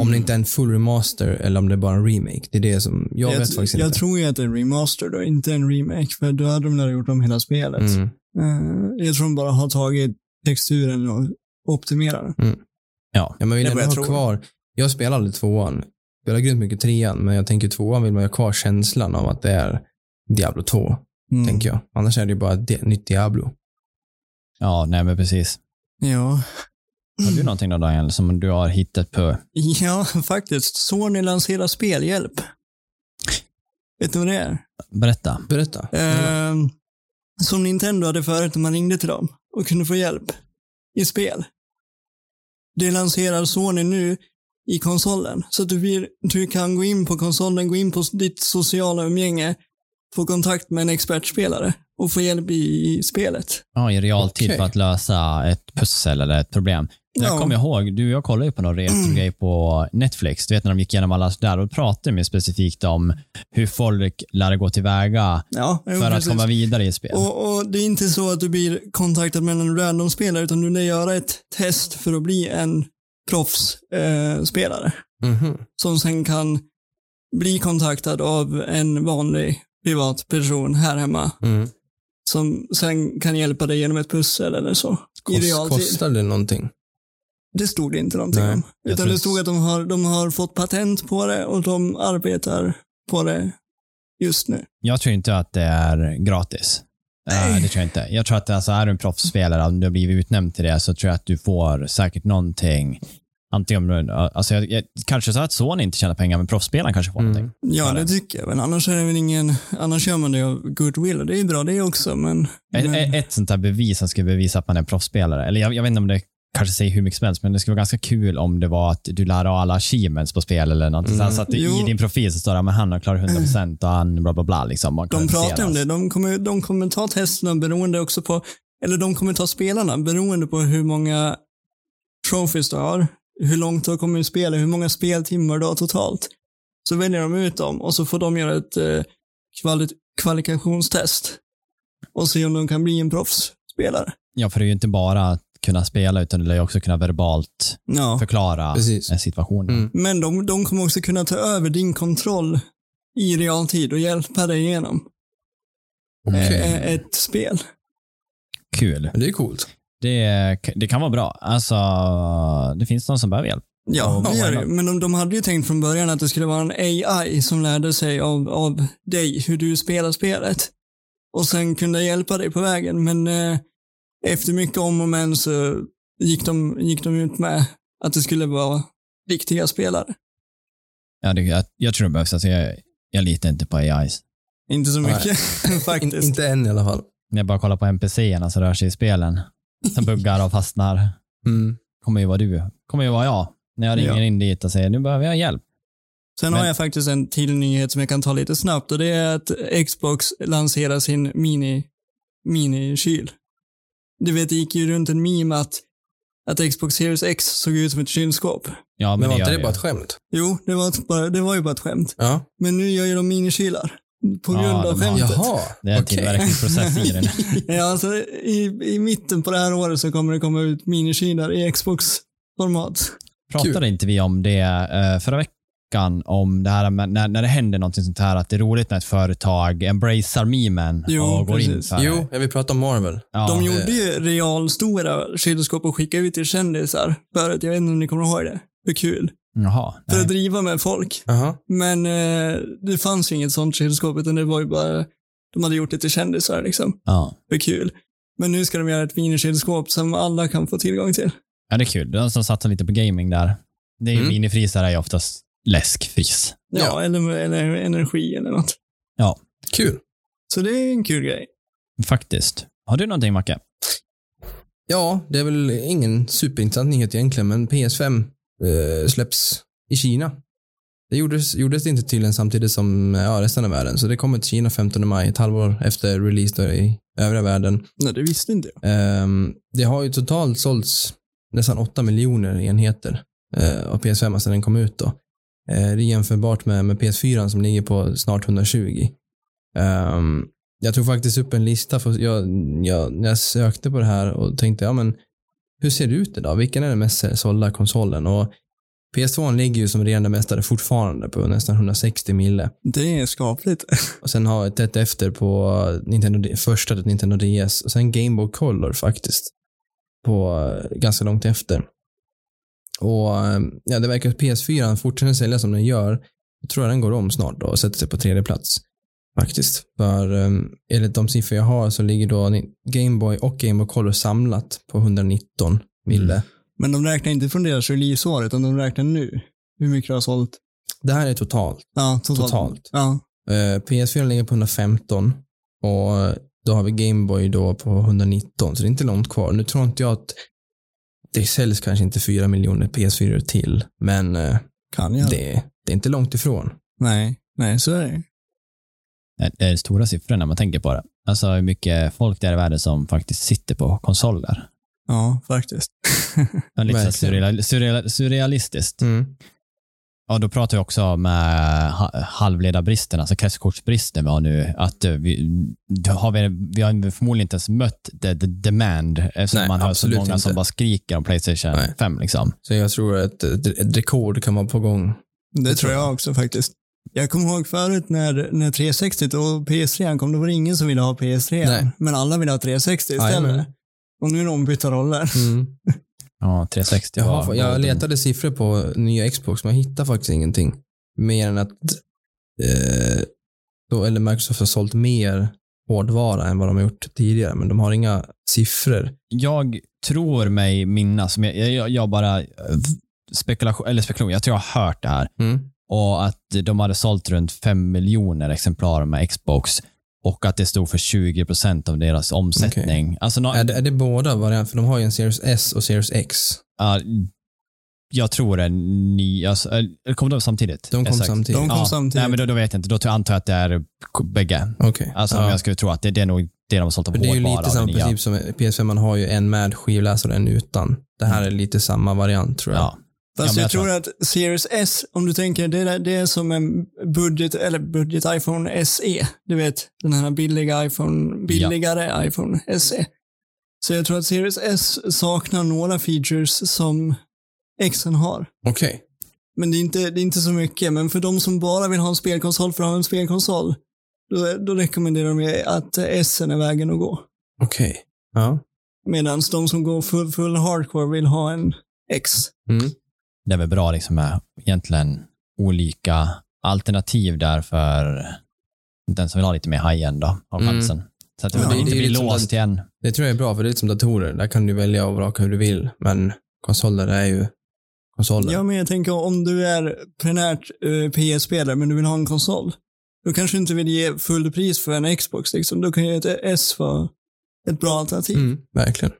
Om det inte är en full remaster eller om det är bara en remake. Det är det som, jag, Jag, vet faktiskt jag inte. tror ju att det är en remaster då, inte en remake. För då hade de gjort om hela spelet. Mm. Eh, jag tror de bara har tagit texturen och optimerar den. Ja, Ja, men vill ändå jag ha tror. kvar, jag spelar aldrig tvåan. Jag spelar grymt mycket trean, men jag tänker tvåan vill man ha kvar känslan av att det är Diablo 2, Mm. tänker jag. Annars är det ju bara ett nytt Diablo. ja nej men precis. Ja. Har du någonting då Daniel, som du har hittat på? Ja, faktiskt. Sony lanserar spelhjälp. Vet du vad det är? Berätta. Berätta. Eh, som Nintendo hade förut när man ringde till dem och kunde få hjälp i spel. Det lanserar Sony nu i konsolen. Så att du, vill, du kan gå in på konsolen, gå in på ditt sociala umgänge, få kontakt med en expertspelare och få hjälp i, i spelet. Ja, i realtid Okej. för att lösa ett pussel eller ett problem. Jag Ja. kommer ihåg, du och jag kollade ju på någon retrogrej på Netflix. Du vet när de gick igenom alla där och pratade mer specifikt om hur folk lär gå tillväga Ja, jo, för att precis. komma vidare i ett spel. Och, och det är inte så att du blir kontaktad med en random spelare utan du lär göra ett test för att bli en proffsspelare. Eh, spelare. Mhm. som sen kan bli kontaktad av en vanlig privatperson här hemma Mm. som sen kan hjälpa dig genom ett pussel eller så. Kost, kostar det någonting? Det stod det inte någonting Nej, om. Utan tror det stod att de har, de har fått patent på det och de arbetar på det just nu. Jag tror inte att det är gratis. Nej. Nej. det tror jag inte. Jag tror att alltså, är du en proffsspelare, om du har blivit utnämnd till det, så tror jag att du får säkert någonting. Antingen du, alltså, jag, jag, kanske så att Sony inte tjänar pengar, men proffsspelaren kanske får Mm. någonting. Ja, det tycker jag. Men annars är det väl ingen, annars gör man det av goodwill och det är ju bra det också, men... Ett, men ett sånt där bevis som skulle bevisa att man är proffsspelare, eller jag, jag vet inte om det kanske säger hur mycket som helst, men det skulle vara ganska kul om det var att du lär av alla achievements på spel eller något. Mm. Så att i din profil så står det att han har klarat 100% och han bla bla bla. Liksom, man de pratar om det. De kommer, de kommer ta testerna beroende också på, eller de kommer ta spelarna beroende på hur många trophies du har, hur långt du har kommit i spelet, hur många speltimmar du har totalt. Så väljer de ut dem och så får de göra ett eh, kvali kvalifikationstest och se om de kan bli en proffsspelare. Ja, för det är ju inte bara att kunna spela, utan du lär ju också kunna verbalt Ja. förklara Precis. en situation. Mm. Men de, de kommer också kunna ta över din kontroll i realtid och hjälpa dig igenom Okej. eh, ett spel. Kul. Det är coolt. Det, det kan vara bra. Alltså, det finns någon som behöver hjälp. Ja, det gör det. Men de, de hade ju tänkt från början att det skulle vara en AI som lärde sig av, av dig hur du spelar spelet. Och sen kunde hjälpa dig på vägen. Men eh, efter mycket om och men så gick de, gick de ut med att det skulle vara riktiga spelare. Ja, det, jag, jag tror det behövs. Alltså, jag, jag litar inte på AIs. Inte så mycket In, faktiskt. inte än i alla fall. När jag bara kollar på NPC-erna som rör sig i spelen, som buggar och fastnar, Mm. kommer ju vara du. kommer ju vara jag. När jag ringer Ja. in dit och säger nu behöver jag hjälp. Sen Men- har jag faktiskt en till nyhet som jag kan ta lite snabbt och det är att Xbox lanserar sin mini, mini-kyl. Du vet, det gick ju runt en meme att, att Xbox Series X såg ut som ett kylskåp. Ja, men, Men var det inte det bara ett skämt? Jo, det var, ett, bara, det var ju bara ett skämt. Ja. Men nu gör ju de minikylar. På Ja, grund av har- skämtet. Jaha. Det är en okej. tillverkningsprocess i den. ja, alltså, i, I mitten på det här året så kommer det komma ut minikylar i Xbox-format. Pratade inte vi om det eh, förra veckan, om det här med när, när det händer någonting sånt här, att det är roligt när ett företag embracear memen Jo, och går in precis. för det. Jo, jag vill prata om Marvel. Ja, de det- gjorde ju realstora kylskåp och skickade ut till kändisar förut. Jag vet inte om ni kommer ihåg det. Hur kul. Jaha. För nej. att driva med folk. Jaha. Men eh, det fanns ju inget sånt kylskåp, utan det var ju bara, de hade gjort det till kändisar liksom. Ja. För kul. Men nu ska de göra ett minikylskåp som alla kan få tillgång till. ja, det är kul. De som satsar lite på gaming där. Det är ju Mm. minifrysar är ju oftast läskfriss. Ja, Ja. Eller, eller energi eller något. Kul. Så det är en kul grej. Faktiskt. Har du någonting, Macke? Ja, det är väl ingen superintressant nyhet egentligen, men PS5 eh, släpps i Kina. Det gjordes, gjordes det inte tydligen samtidigt som ja, resten av världen, så det kommer till Kina 15 maj, ett halvår efter release då i övriga världen. Nej, det visste inte jag. Ehm, det har ju totalt sålts nästan 8 miljoner enheter uh, av PS5 sedan den kom ut. Då. Eh, det är jämförbart med, med PS4 som ligger på snart 120. Ehm, jag tog faktiskt upp en lista, för jag, jag, jag sökte på det här och tänkte, ja men hur ser det ut idag? Vilken är den mest sålda konsolen? Och PS2 ligger ju som regerande mästare fortfarande på nästan 160 mille. Det är skapligt. Och sen har jag tätt efter på Nintendo, första Nintendo DS och sen Game Boy Color faktiskt. På eh, ganska långt efter. Och eh, ja, det verkar att PS4 fortsätter sälja som den gör. Jag tror att den går om snart då och sätter sig på tredje plats. Faktiskt. För um, enligt de siffror jag har så ligger då Game Boy och Game Boy Color samlat på 119 mille. Mm. Men de räknar inte från deras releaseår, utan de räknar nu. Hur mycket de har sålt. Det här är totalt. Ja, totalt. totalt. Ja. Uh, PS4 ligger på 115 och då har vi Game Boy då på 119, så det är inte långt kvar. Nu tror inte jag att det säljs kanske inte 4 miljoner PS4 till, men uh, kan jag? Det, det är inte långt ifrån. Nej, nej, så är det. Det är stora siffror när man tänker på det. Alltså hur mycket folk det är i världen som faktiskt sitter på konsoler. Ja, faktiskt. lite surreal, surreal, surrealistiskt. Mm. Ja, då pratar vi också med halvledarbristen, alltså kretskortsbristen vi har nu. Att vi, har vi, vi har förmodligen inte ens mött the, the demand eftersom Nej, man har så många inte. som bara skriker om Playstation Nej. 5. Liksom. Så jag tror att ett rekord kan vara på gång. Det, det tror jag också faktiskt. Jag kommer ihåg förut när, när 360 och PS3 kom, då var det ingen som ville ha PS3. Nej. Men alla ville ha 360 istället. Aj, och nu är det ombytta roller. Mm. Ja, 360 jag, har, jag letade siffror på nya Xbox, men jag hittade faktiskt ingenting. Mer än att eh, då, eller Microsoft har sålt mer hårdvara än vad de har gjort tidigare, men de har inga siffror. Jag tror mig minnas, jag, jag, jag bara eh, spekulation, eller spekulation, jag tror jag har hört det här. Mm. Och att de hade sålt runt 5 miljoner exemplar med Xbox och att det stod för 20 procent av deras omsättning. Okay. Alltså, no är, det, är det båda varianter? För de har ju en Series S och Series X. Uh, jag tror det. Ni, alltså, kom de samtidigt? De kom samtidigt. De kom ja. samtidigt. Nej, men då, då, vet jag inte. Då antar jag att det är bägge. Okay. Alltså, ja. jag skulle tro att det, det är nog det de har sålt av hårdvara. Det är ju lite samma princip som PS5. Man har ju en med skivläsare och en utan. Det här mm. är lite samma variant tror jag. Ja. Fast ja, jag, jag, tror att Series S, om du tänker, det är, det är som en budget, eller budget iPhone SE. Du vet, den här billiga iPhone, billigare ja. iPhone SE. Så jag tror att Series S saknar några features som Xen har. Okej. Okay. Men det är, inte, det är inte så mycket. Men för de som bara vill ha en spelkonsol för att ha en spelkonsol, då, då rekommenderar de att S är vägen att gå. Okej. Okay. Ja. Medan de som går full, full hardcore vill ha en X. Mm det är väl bra liksom med egentligen olika alternativ där för den som vill ha lite mer high-end då, av mm. chansen. Så att det, ja, det inte blir låst till en. Det tror jag är bra, för det är lite som datorer. Där kan du välja och vraka hur du vill, men konsoler är ju konsoler. Ja, men jag tänker om du är primärt uh, PS-spelare, men du vill ha en konsol. Då kanske du inte vill ge full pris för en Xbox. Liksom. Då kan ju ett S vara ett bra alternativ. Mm, verkligen.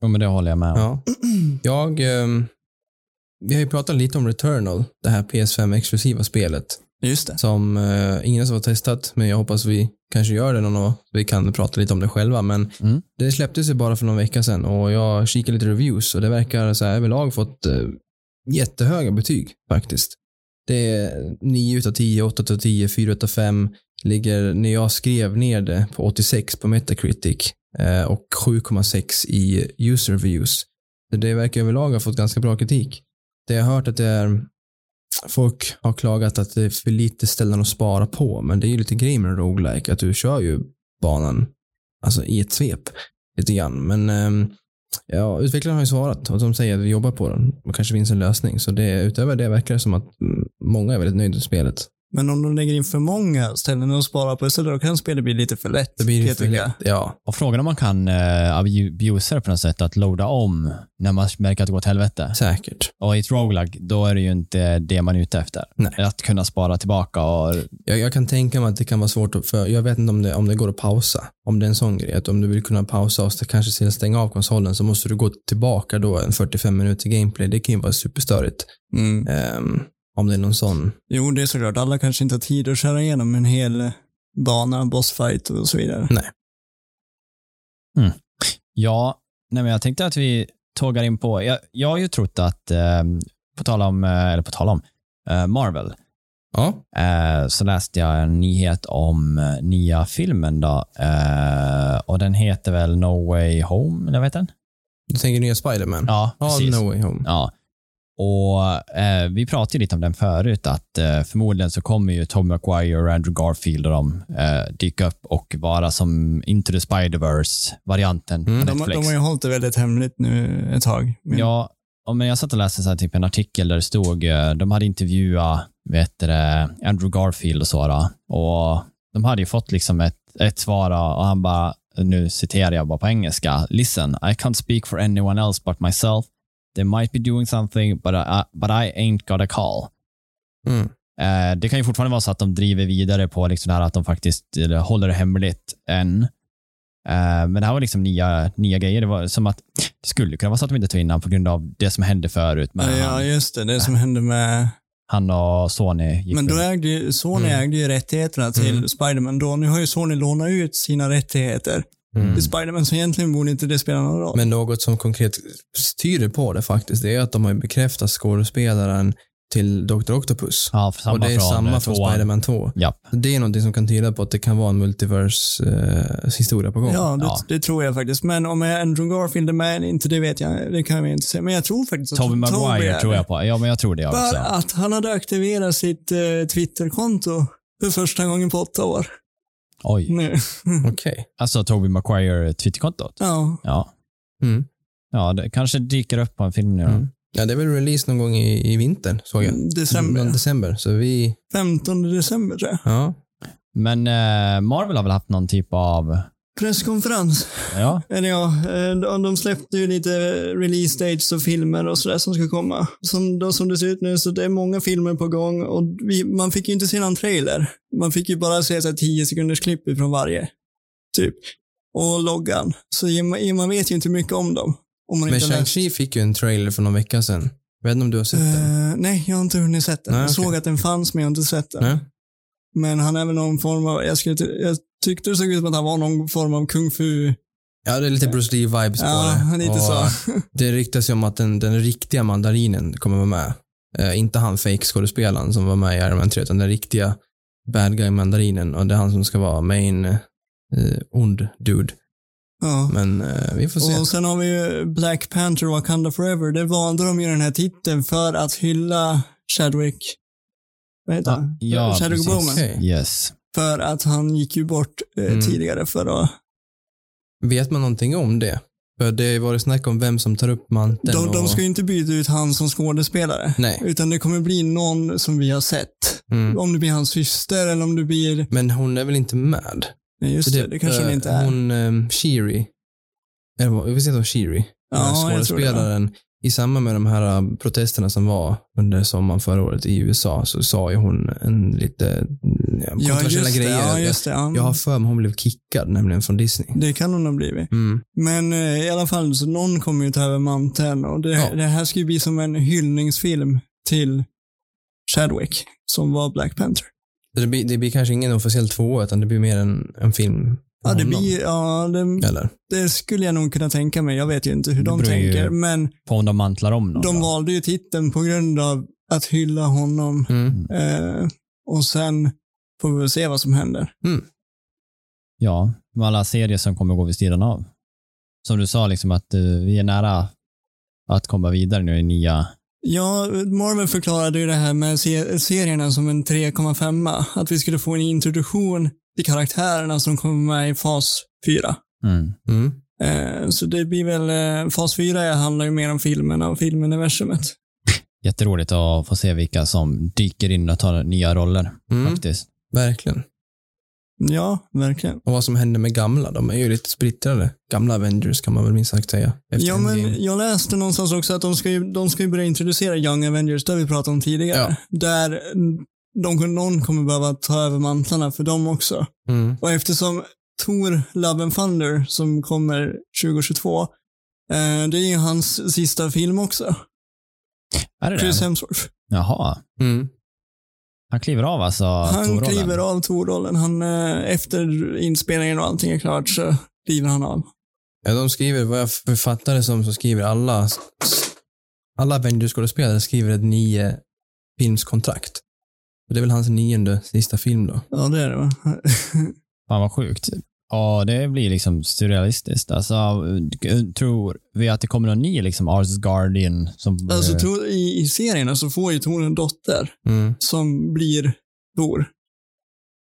Jo, men det håller jag med om. Ja. Jag, um, vi har ju pratat lite om Returnal, det här PS5-exklusiva spelet. Just det. Som eh, ingen har testat, men jag hoppas vi kanske gör det någon år. Vi kan prata lite om det själva, men mm. det släpptes ju bara för någon vecka sedan och jag kikade lite reviews och det verkar så här överlag fått eh, jättehöga betyg faktiskt. Det är 9 utav 10, 8 utav 10, 4 utav 5. Ligger, när jag skrev ner det, på 86 på Metacritic eh, och 7,6 i user reviews. Det verkar överlag ha fått ganska bra kritik. Det jag har hört att det är folk har klagat att det är för lite ställen att spara på, men det är ju lite grejen med roguelike, att du kör ju banan alltså i ett svep lite grann. Men ehm, ja, utvecklarna har ju svarat och de säger att vi jobbar på den och kanske finns en lösning. Så det, utöver det verkar det som att mm, många är väldigt nöjda med spelet. Men om de lägger in för många ställen att spara på istället, då kan spelet bli lite för lätt. Det blir för lätt. Ja. Och frågan om man kan uh, abusera det på något sätt, att loada om när man märker att det går åt helvete. Säkert. Och i ett roguelike, då är det ju inte det man är ute efter. Nej. Att kunna spara tillbaka och Jag, jag kan tänka mig att det kan vara svårt, att, för jag vet inte om det, om det går att pausa. Om det är en sån grej, att om du vill kunna pausa och kanske stänga av konsolen så måste du gå tillbaka då en 45 minuter gameplay. Det kan ju vara superstörigt. Mm. Ehm, om det är någon sån. Jo, det är såklart. Alla kanske inte har tid att köra igenom en hel eh, bana, bossfight och så vidare. Nej. Ja, nej men jag tänkte att vi tågar in på, jag, jag har ju trott att, eh, på tal om, eh, eller på tal om, eh, Marvel, Ja. eh, så läste jag en nyhet om eh, nya filmen då, eh, och den heter väl No Way Home, eller vad heter den? Du tänker nya Spider-Man? Ja, All precis. No Way Home. Ja. Och eh, Vi pratade lite om den förut, att eh, förmodligen så kommer ju Tom Maguire och Andrew Garfield och de eh, dyka upp och vara som Into the Spider-Verse-varianten Mm. på De, Netflix. de har ju hållit det väldigt hemligt nu ett tag. Men, Ja, men jag satt och läste så här, typ en artikel där det stod, eh, de hade intervjuat vet du, Andrew Garfield och så. Då, och de hade ju fått liksom ett, ett svar och han bara, nu citerar jag bara på engelska, listen, I can't speak for anyone else but myself. They might be doing something, but I, but I ain't got a call. Mm. Eh, det kan ju fortfarande vara så att de driver vidare på liksom här att de faktiskt håller det hemligt än. Eh, men det här var liksom nya, nya grejer. Det var som att det skulle kunna vara så att de inte tog in honom på grund av det som hände förut. Men ja, han, just det. Det som hände med... han och Sony gick Men då ägde ju, Sony Mm. ägde ju rättigheterna till Mm. Spiderman då. Nu har ju Sony lånat ut sina rättigheter Mm. till Spiderman, så egentligen borde inte det spela någon roll. Men något som konkret tyder på det faktiskt, det är att de har bekräftat skådespelaren till Dr. Octopus. ja, för samma och det är från, samma eh, från tvåan. Spider-Man 2. Ja. Det är någonting som kan tyda på att det kan vara en multiverse-historia på gång. Ja, det, Ja. det tror jag faktiskt. Men om Andrew Garfield är med eller inte, det vet jag. Det kan vi inte säga. Men jag tror faktiskt att Tobey Maguire är tror det. jag på. Ja, men jag tror det jag För också. att han hade aktiverat sitt eh, Twitterkonto för första gången på åtta år. Oj. Nu. Okej. Alltså Tobey Maguire Twitterkontot? Ja. Ja. Mm. Ja, det kanske dyker upp på en film nu. Mm. Ja, det är väl release någon gång i, i vintern, såg jag. December. Någon december. Så vi, 15 december tror jag. ja. Men eh, Marvel har väl haft någon typ av, Presskonferens. ja, Eller ja, eh, de- de släppte ju lite release dates och filmer och sådär som ska komma. Som, då, som det ser ut nu så det är många filmer på gång och vi, man fick ju inte se någon trailer. Man fick ju bara se så här 10 sekunders klipp ifrån varje. Typ. Och loggan. Så man, vet ju inte mycket om dem. Om man Men. Shang-Chi fick ju en trailer för någon vecka sedan. Vet inte om du har sett den? Eh, nej, jag har inte hunnit sett den. Nej, jag okej. såg att den fanns, men jag har inte sett den. Nej? Men han är väl någon form av, jag, skulle, jag tyckte det såg ut som att han var någon form av kung fu. Ja, det är lite Bruce Lee-vibes på Ja, det. lite Och så. Det ryktas ju om att den, den riktiga mandarinen kommer vara med. Eh, inte han fake-skådespelaren som var med i Iron Man 3, utan den riktiga bad guy-mandarinen. Och det är han som ska vara main eh, ond dude. Ja. Men eh, vi får se. Och sen har vi ju Black Panther och Wakanda Forever. Där valde de ju den här titeln för att hylla Chadwick. Vad heter han? ja, Chadwick precis. Boseman. Okej. Yes. För att han gick ju bort eh, Mm. tidigare för att... Vet man någonting om det? För det har varit snack om vem som tar upp manteln De, de och... ska ju inte byta ut han som skådespelare. Nej. Utan det kommer bli någon som vi har sett. Mm. Om det blir hans syster eller om det blir... Men hon är väl inte med? Nej, just det. Det kanske hon eh, inte är. Hon, um, Shiri. Eller vad- Visst heter hon Shiri? Ja, jag det. skådespelaren. I samband med de här uh, protesterna som var under sommaren förra året i USA så sa ju hon en lite mm, Ja, kontroversiella det. grejer. Ja, just det. Ja. Jag har för mig hon blev kickad nämligen från Disney. Det kan hon ha blivit. Mm. Men eh, i alla fall, så någon kommer ju ta över manteln och det, Ja. det här ska ju bli som en hyllningsfilm till Chadwick, som var Black Panther. Det, blir, det blir kanske ingen officiell tvåa utan det blir mer en, en film Ja, det, blir, ja det, Eller? det skulle jag nog kunna tänka mig. Jag vet ju inte hur Det de tänker, men På om de mantlar om någon. de då. valde ju titeln på grund av att hylla honom. Mm. Eh, och sen får vi väl se vad som händer. Ja, med alla serier som kommer gå vid sidan av. Som du sa, liksom att eh, vi är nära att komma vidare nu i nya... Ja, Marvel förklarade ju det här med se- serierna som en 3,5. Att vi skulle få en introduktion till karaktärerna som kommer med i fas 4. Mm. Mm. Eh, så det blir väl, eh, fas 4 handlar ju mer om filmerna och filmuniversumet. jätteroligt att få se vilka som dyker in och tar nya roller Mm, faktiskt. verkligen. Ja, verkligen. Och vad som händer med gamla, de är ju lite splittrade. Gamla Avengers kan man väl minst sagt säga. Efter Ja, men jag läste någonstans också att de ska ju, de ska ju börja introducera Young Avengers, det har vi pratat om tidigare. Ja. Där de, någon kommer behöva ta över mantlarna för dem också. Mm. Och eftersom Thor Love and Thunder som kommer 2022, eh, det är ju hans sista film också. Är det Chris det? Hemsworth. Jaha. Mm. Han kliver av alltså Han kliver av Thor-rollen. Han, eh, efter inspelningen och allting är klart så kliver han av. Ja, de skriver, vad jag författar det som, så skriver alla, alla Avengers-skådespelare skriver ett nio filmskontrakt. Och det är väl hans nionde sista film då. Ja, det är det va? Fan vad sjukt. Ja, det blir liksom surrealistiskt. Alltså, tror vi att det kommer någon ny liksom Ars Guardian som... alltså, eh, Thor, i, i serien så får ju Thor en dotter Mm. som blir Thor.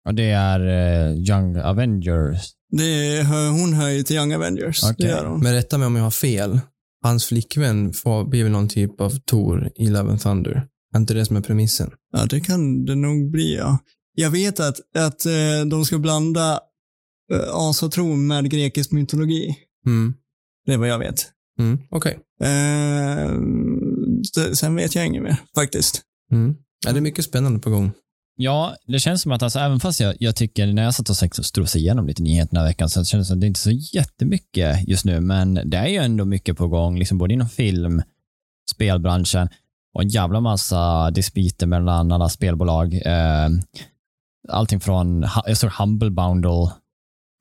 och det är eh, Young Avengers. Det är, hon hör ju till Young Avengers. Okej. Det gör hon. Men rätta mig om jag har fel. Hans flickvän får, blir väl någon typ av Tor i Love and Thunder. Är inte det som är premissen? Ja, det kan det nog bli, ja. Jag vet att, att eh, de ska blanda eh, asatron med grekisk mytologi. Mm. Det är vad jag vet. Mm. Okej. Eh, s- sen vet jag inget mer, faktiskt. Mm. Ja, det är mycket spännande på gång. Ja, det känns som att alltså, även fast jag, jag tycker när jag satt och sex- och strosade igenom lite nyheter den här veckan så kändes det som att det inte är så jättemycket just nu, men det är ju ändå mycket på gång, liksom både inom film, spelbranschen och en jävla massa dispyter mellan alla spelbolag. Eh, allting från, jag såg Humble Bundle,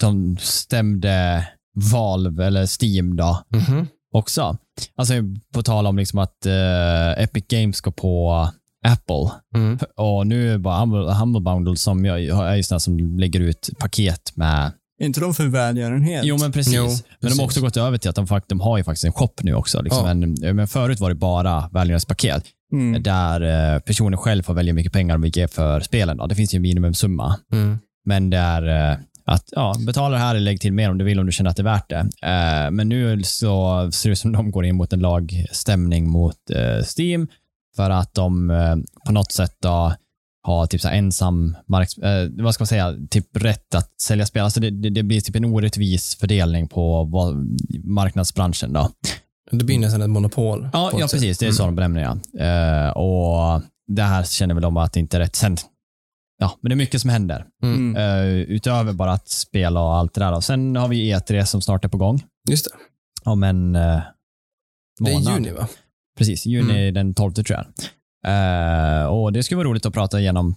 de stämde Valve eller Steam då Mhm. också. Alltså på tal om liksom att eh, Epic Games går på Apple Mm. och nu är det bara Humble, Humble Bundle som jag, jag är ju här som lägger ut paket med Är inte de för välgörenhet? Jo, men precis. Jo, Men de precis. har också gått över till att de, de har ju faktiskt en shop nu också. Liksom. Ja. Men, men förut var det bara välgörenhetspaket Mm. där eh, personen själv får välja hur mycket pengar de vill ge för spelen. Då. Det finns ju en minimumsumma. Mm. Men det är eh, att ja, betala det här eller lägg till mer om du vill om du känner att det är värt det. Eh, men nu så ser det ut som de går in mot en lagstämning mot Steam för att de på något sätt då har typ så här ensam mark, eh, vad ska man säga, typ rätt att sälja spel. Alltså det, det, det blir typ en orättvis fördelning på vad, marknadsbranschen. Då. Det blir nästan ett monopol. Ja, ja sätt. precis. Det är så de benämner det. Eh, och det här känner väl de att det inte är rätt. Sen, ja, men det är mycket som händer. Mm. Eh, utöver bara att spela och allt det där. Och sen har vi E3 som snart är på gång. Just det. Om en eh, Det är månad. juni va? Precis, juni den 12 tror jag. Eh, och det skulle vara roligt att prata igenom.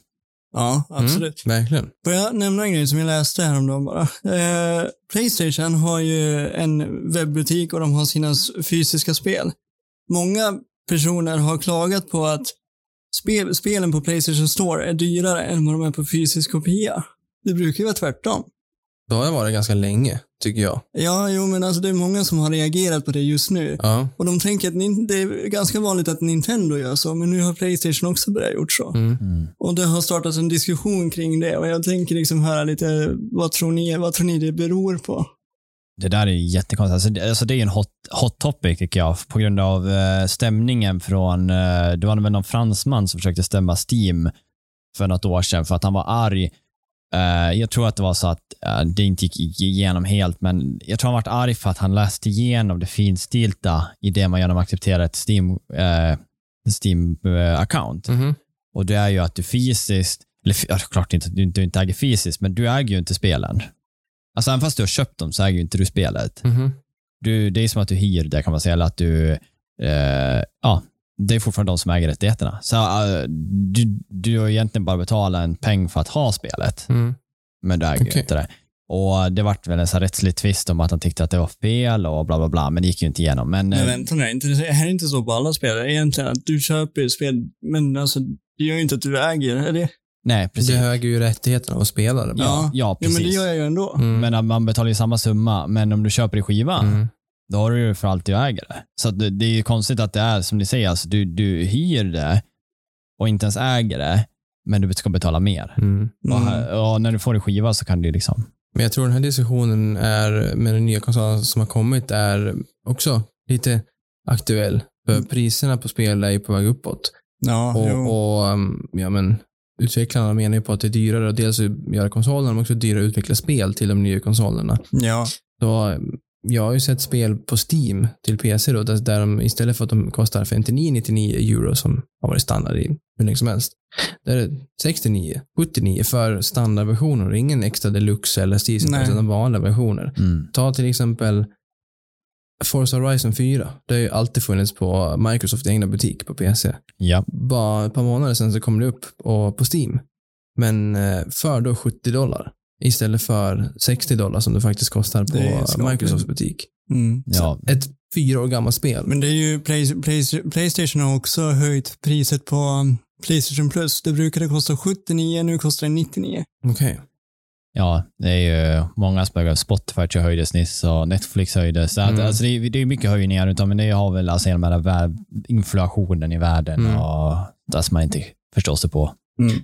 Ja, absolut. Mm. Verkligen. Får jag nämna en grej som jag läste häromdagen bara? Eh, Playstation har ju en webbutik och de har sina fysiska spel. Många personer har klagat på att spel, spelen på Playstation Store är dyrare än vad de är på fysisk kopia. Det brukar ju vara tvärtom. Det har varit ganska länge, tycker jag. Ja, jo, men alltså det är många som har reagerat på det just nu. Ja. Och de tänker att det är ganska vanligt att Nintendo gör så, men nu har Playstation också börjat gjort så. Mm. Och det har startat en diskussion kring det och jag tänker liksom höra lite, vad tror ni, vad tror ni det beror på? Det där är jättekonstigt. Alltså, det, alltså, det är ju en hot, hot topic tycker jag på grund av eh, stämningen från, eh, det var väl någon fransman som försökte stämma Steam för något år sedan för att han var arg. Eh, jag tror att det var så att eh, det inte gick igenom helt, men jag tror han var arg för att han läste igenom det finstilta i det man gör när man accepterar ett Steam, eh, Steam account. Mhm. Och det är ju att du fysiskt, eller klart inte, du, du inte äger fysiskt, men du äger ju inte spelen. Alltså även fast du har köpt dem så äger ju inte du spelet. Mhm. Du, det är som att du hyr det kan man säga, eller att du, eh, ja, det är fortfarande de som äger rättigheterna. Så eh, du, du har egentligen bara betalat en peng för att ha spelet, Mm. men du äger Okej. inte det. Och det vart väl en så rättslig tvist om att han tyckte att det var fel och bla bla bla, men det gick ju inte igenom. Men, Men eh, vänta nu, inte, det här är inte så på alla spel. Egentligen att du köper spel, men alltså det gör ju inte att du äger, är det? nej, precis. Det äger ju rättigheterna att spela det. ja, ja, Ja, precis. men det gör jag ju ändå. Mm. Men man betalar ju samma summa, men om du köper i skiva, Mm. Då har du ju för alltid att äga det. Så att det, det är ju konstigt att det är som ni säger, alltså, du, du hyr det och inte ens äger det, men du ska betala mer. Mm. Och, Mm. här- och när du får det i skiva så kan du liksom, Men jag tror den här diskussionen är, med den nya konsolen som har kommit är också lite aktuell. För priserna på spel är ju på väg uppåt. Ja, Och, och um, ja, men, utvecklarna menar ju på att det är dyrare att dels göra konsolerna, men också dyrare att utveckla spel till de nya konsolerna. ja. Så jag har ju sett spel på Steam till PC då, där, de istället för att de kostar 59,99 euro som har varit standard i hur länge som helst, där är det 69, 79 för standardversioner ingen extra deluxe eller season Nej. utan vanliga versioner. Mm. Ta till exempel Forza Horizon 4. Det har ju alltid funnits på Microsoft egna butik på PC. Ja. Bara ett par månader sedan så kom det upp och, på Steam. Men eh, för då 70 dollar istället för 60 dollar som det faktiskt kostar på. Microsofts butik. Mm. Ja. Ett fyra år gammalt spel. Men det är ju Play, Play, Playstation har också höjt priset på um, Playstation Plus. Det brukade kosta 79, nu kostar det 99. Okej. Ja, det är ju många spökar. Spotify höjdes nyss och Netflix höjdes. Så att, Mm. alltså det, är, det är mycket höjningar, utan, men det har väl alltså med den här inflationen i världen Mm. och det som man inte förstår sig på. Mm.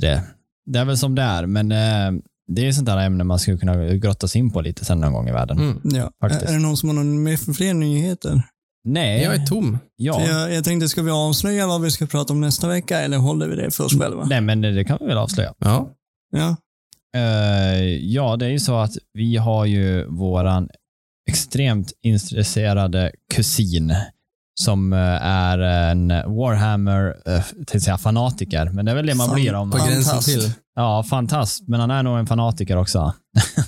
Det, det är väl som det är, men eh, det är sånt där ämne man skulle kunna grotta sig in på lite sen någon gång i världen. Mm. Ja. Faktiskt. Är, det någon som har någon mer fler nyheter? Nej, Jag är tom. ja. För Jag, jag tänkte, ska vi avslöja vad vi ska prata om nästa vecka eller håller vi det för oss själva? Nej, men det kan vi väl avslöja. Ja. Ja. Eh, ja, det är ju så att vi har ju våran extremt intresserade kusin som eh, är en Warhammer, eh, till att säga fanatiker, men det är väl det man Fan, blir om På man... gränsen Fantast. till. Ja, fantast, men han är nog en fanatiker också.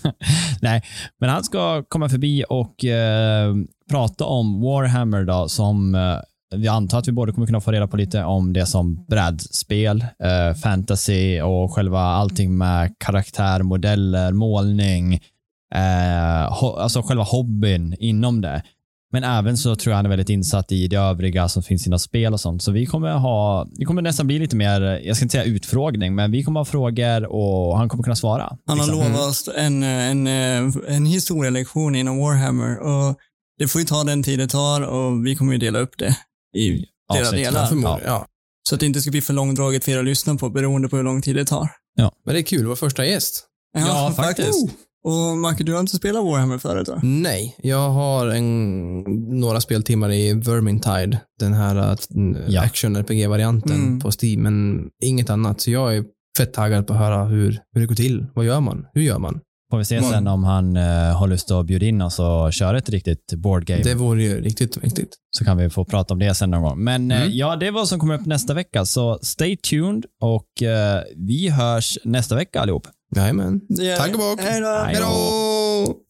Nej, men han ska komma förbi och eh, prata om Warhammer då, som eh, vi antar att vi både kommer kunna få reda på lite om det som brädspel, eh, fantasy och själva allting med karaktär, modeller, målning, eh, alltså själva hobbyn inom det. Men även så tror jag han är väldigt insatt i det övriga som finns inom spel och sånt. Så vi kommer ha, vi kommer nästan bli lite mer, jag ska inte säga utfrågning, men vi kommer ha frågor och han kommer kunna svara. Han har liksom. lovat oss en, en, en historielektion inom Warhammer och det får ju ta den tid det tar och vi kommer ju dela upp det i flera Avsnitt. delar. Ja. Ja. Så att det inte ska bli för långdraget för er att lyssna på beroende på hur lång tid det tar. Men det är kul. Vår första gäst. Ja, faktiskt. Och Marcus, du har inte spelat Warhammer förut va? Nej, jag har en, några speltimmar i Vermintide, den här äh, Ja. action-RPG-varianten Mm. på Steam, men inget annat. Så jag är fett taggad på att höra hur, hur det går till. Vad gör man? Hur gör man? Får vi se Man- sen om han eh, har lust att bjuda in oss och köra ett riktigt board game. Det vore ju riktigt viktigt. Så kan vi få prata om det sen någon gång. Men eh, Mm. ja, det är vad som kommer upp nästa vecka. Så stay tuned och eh, vi hörs nästa vecka allihop. Jajamän. Är- Tack och bock. Hej då!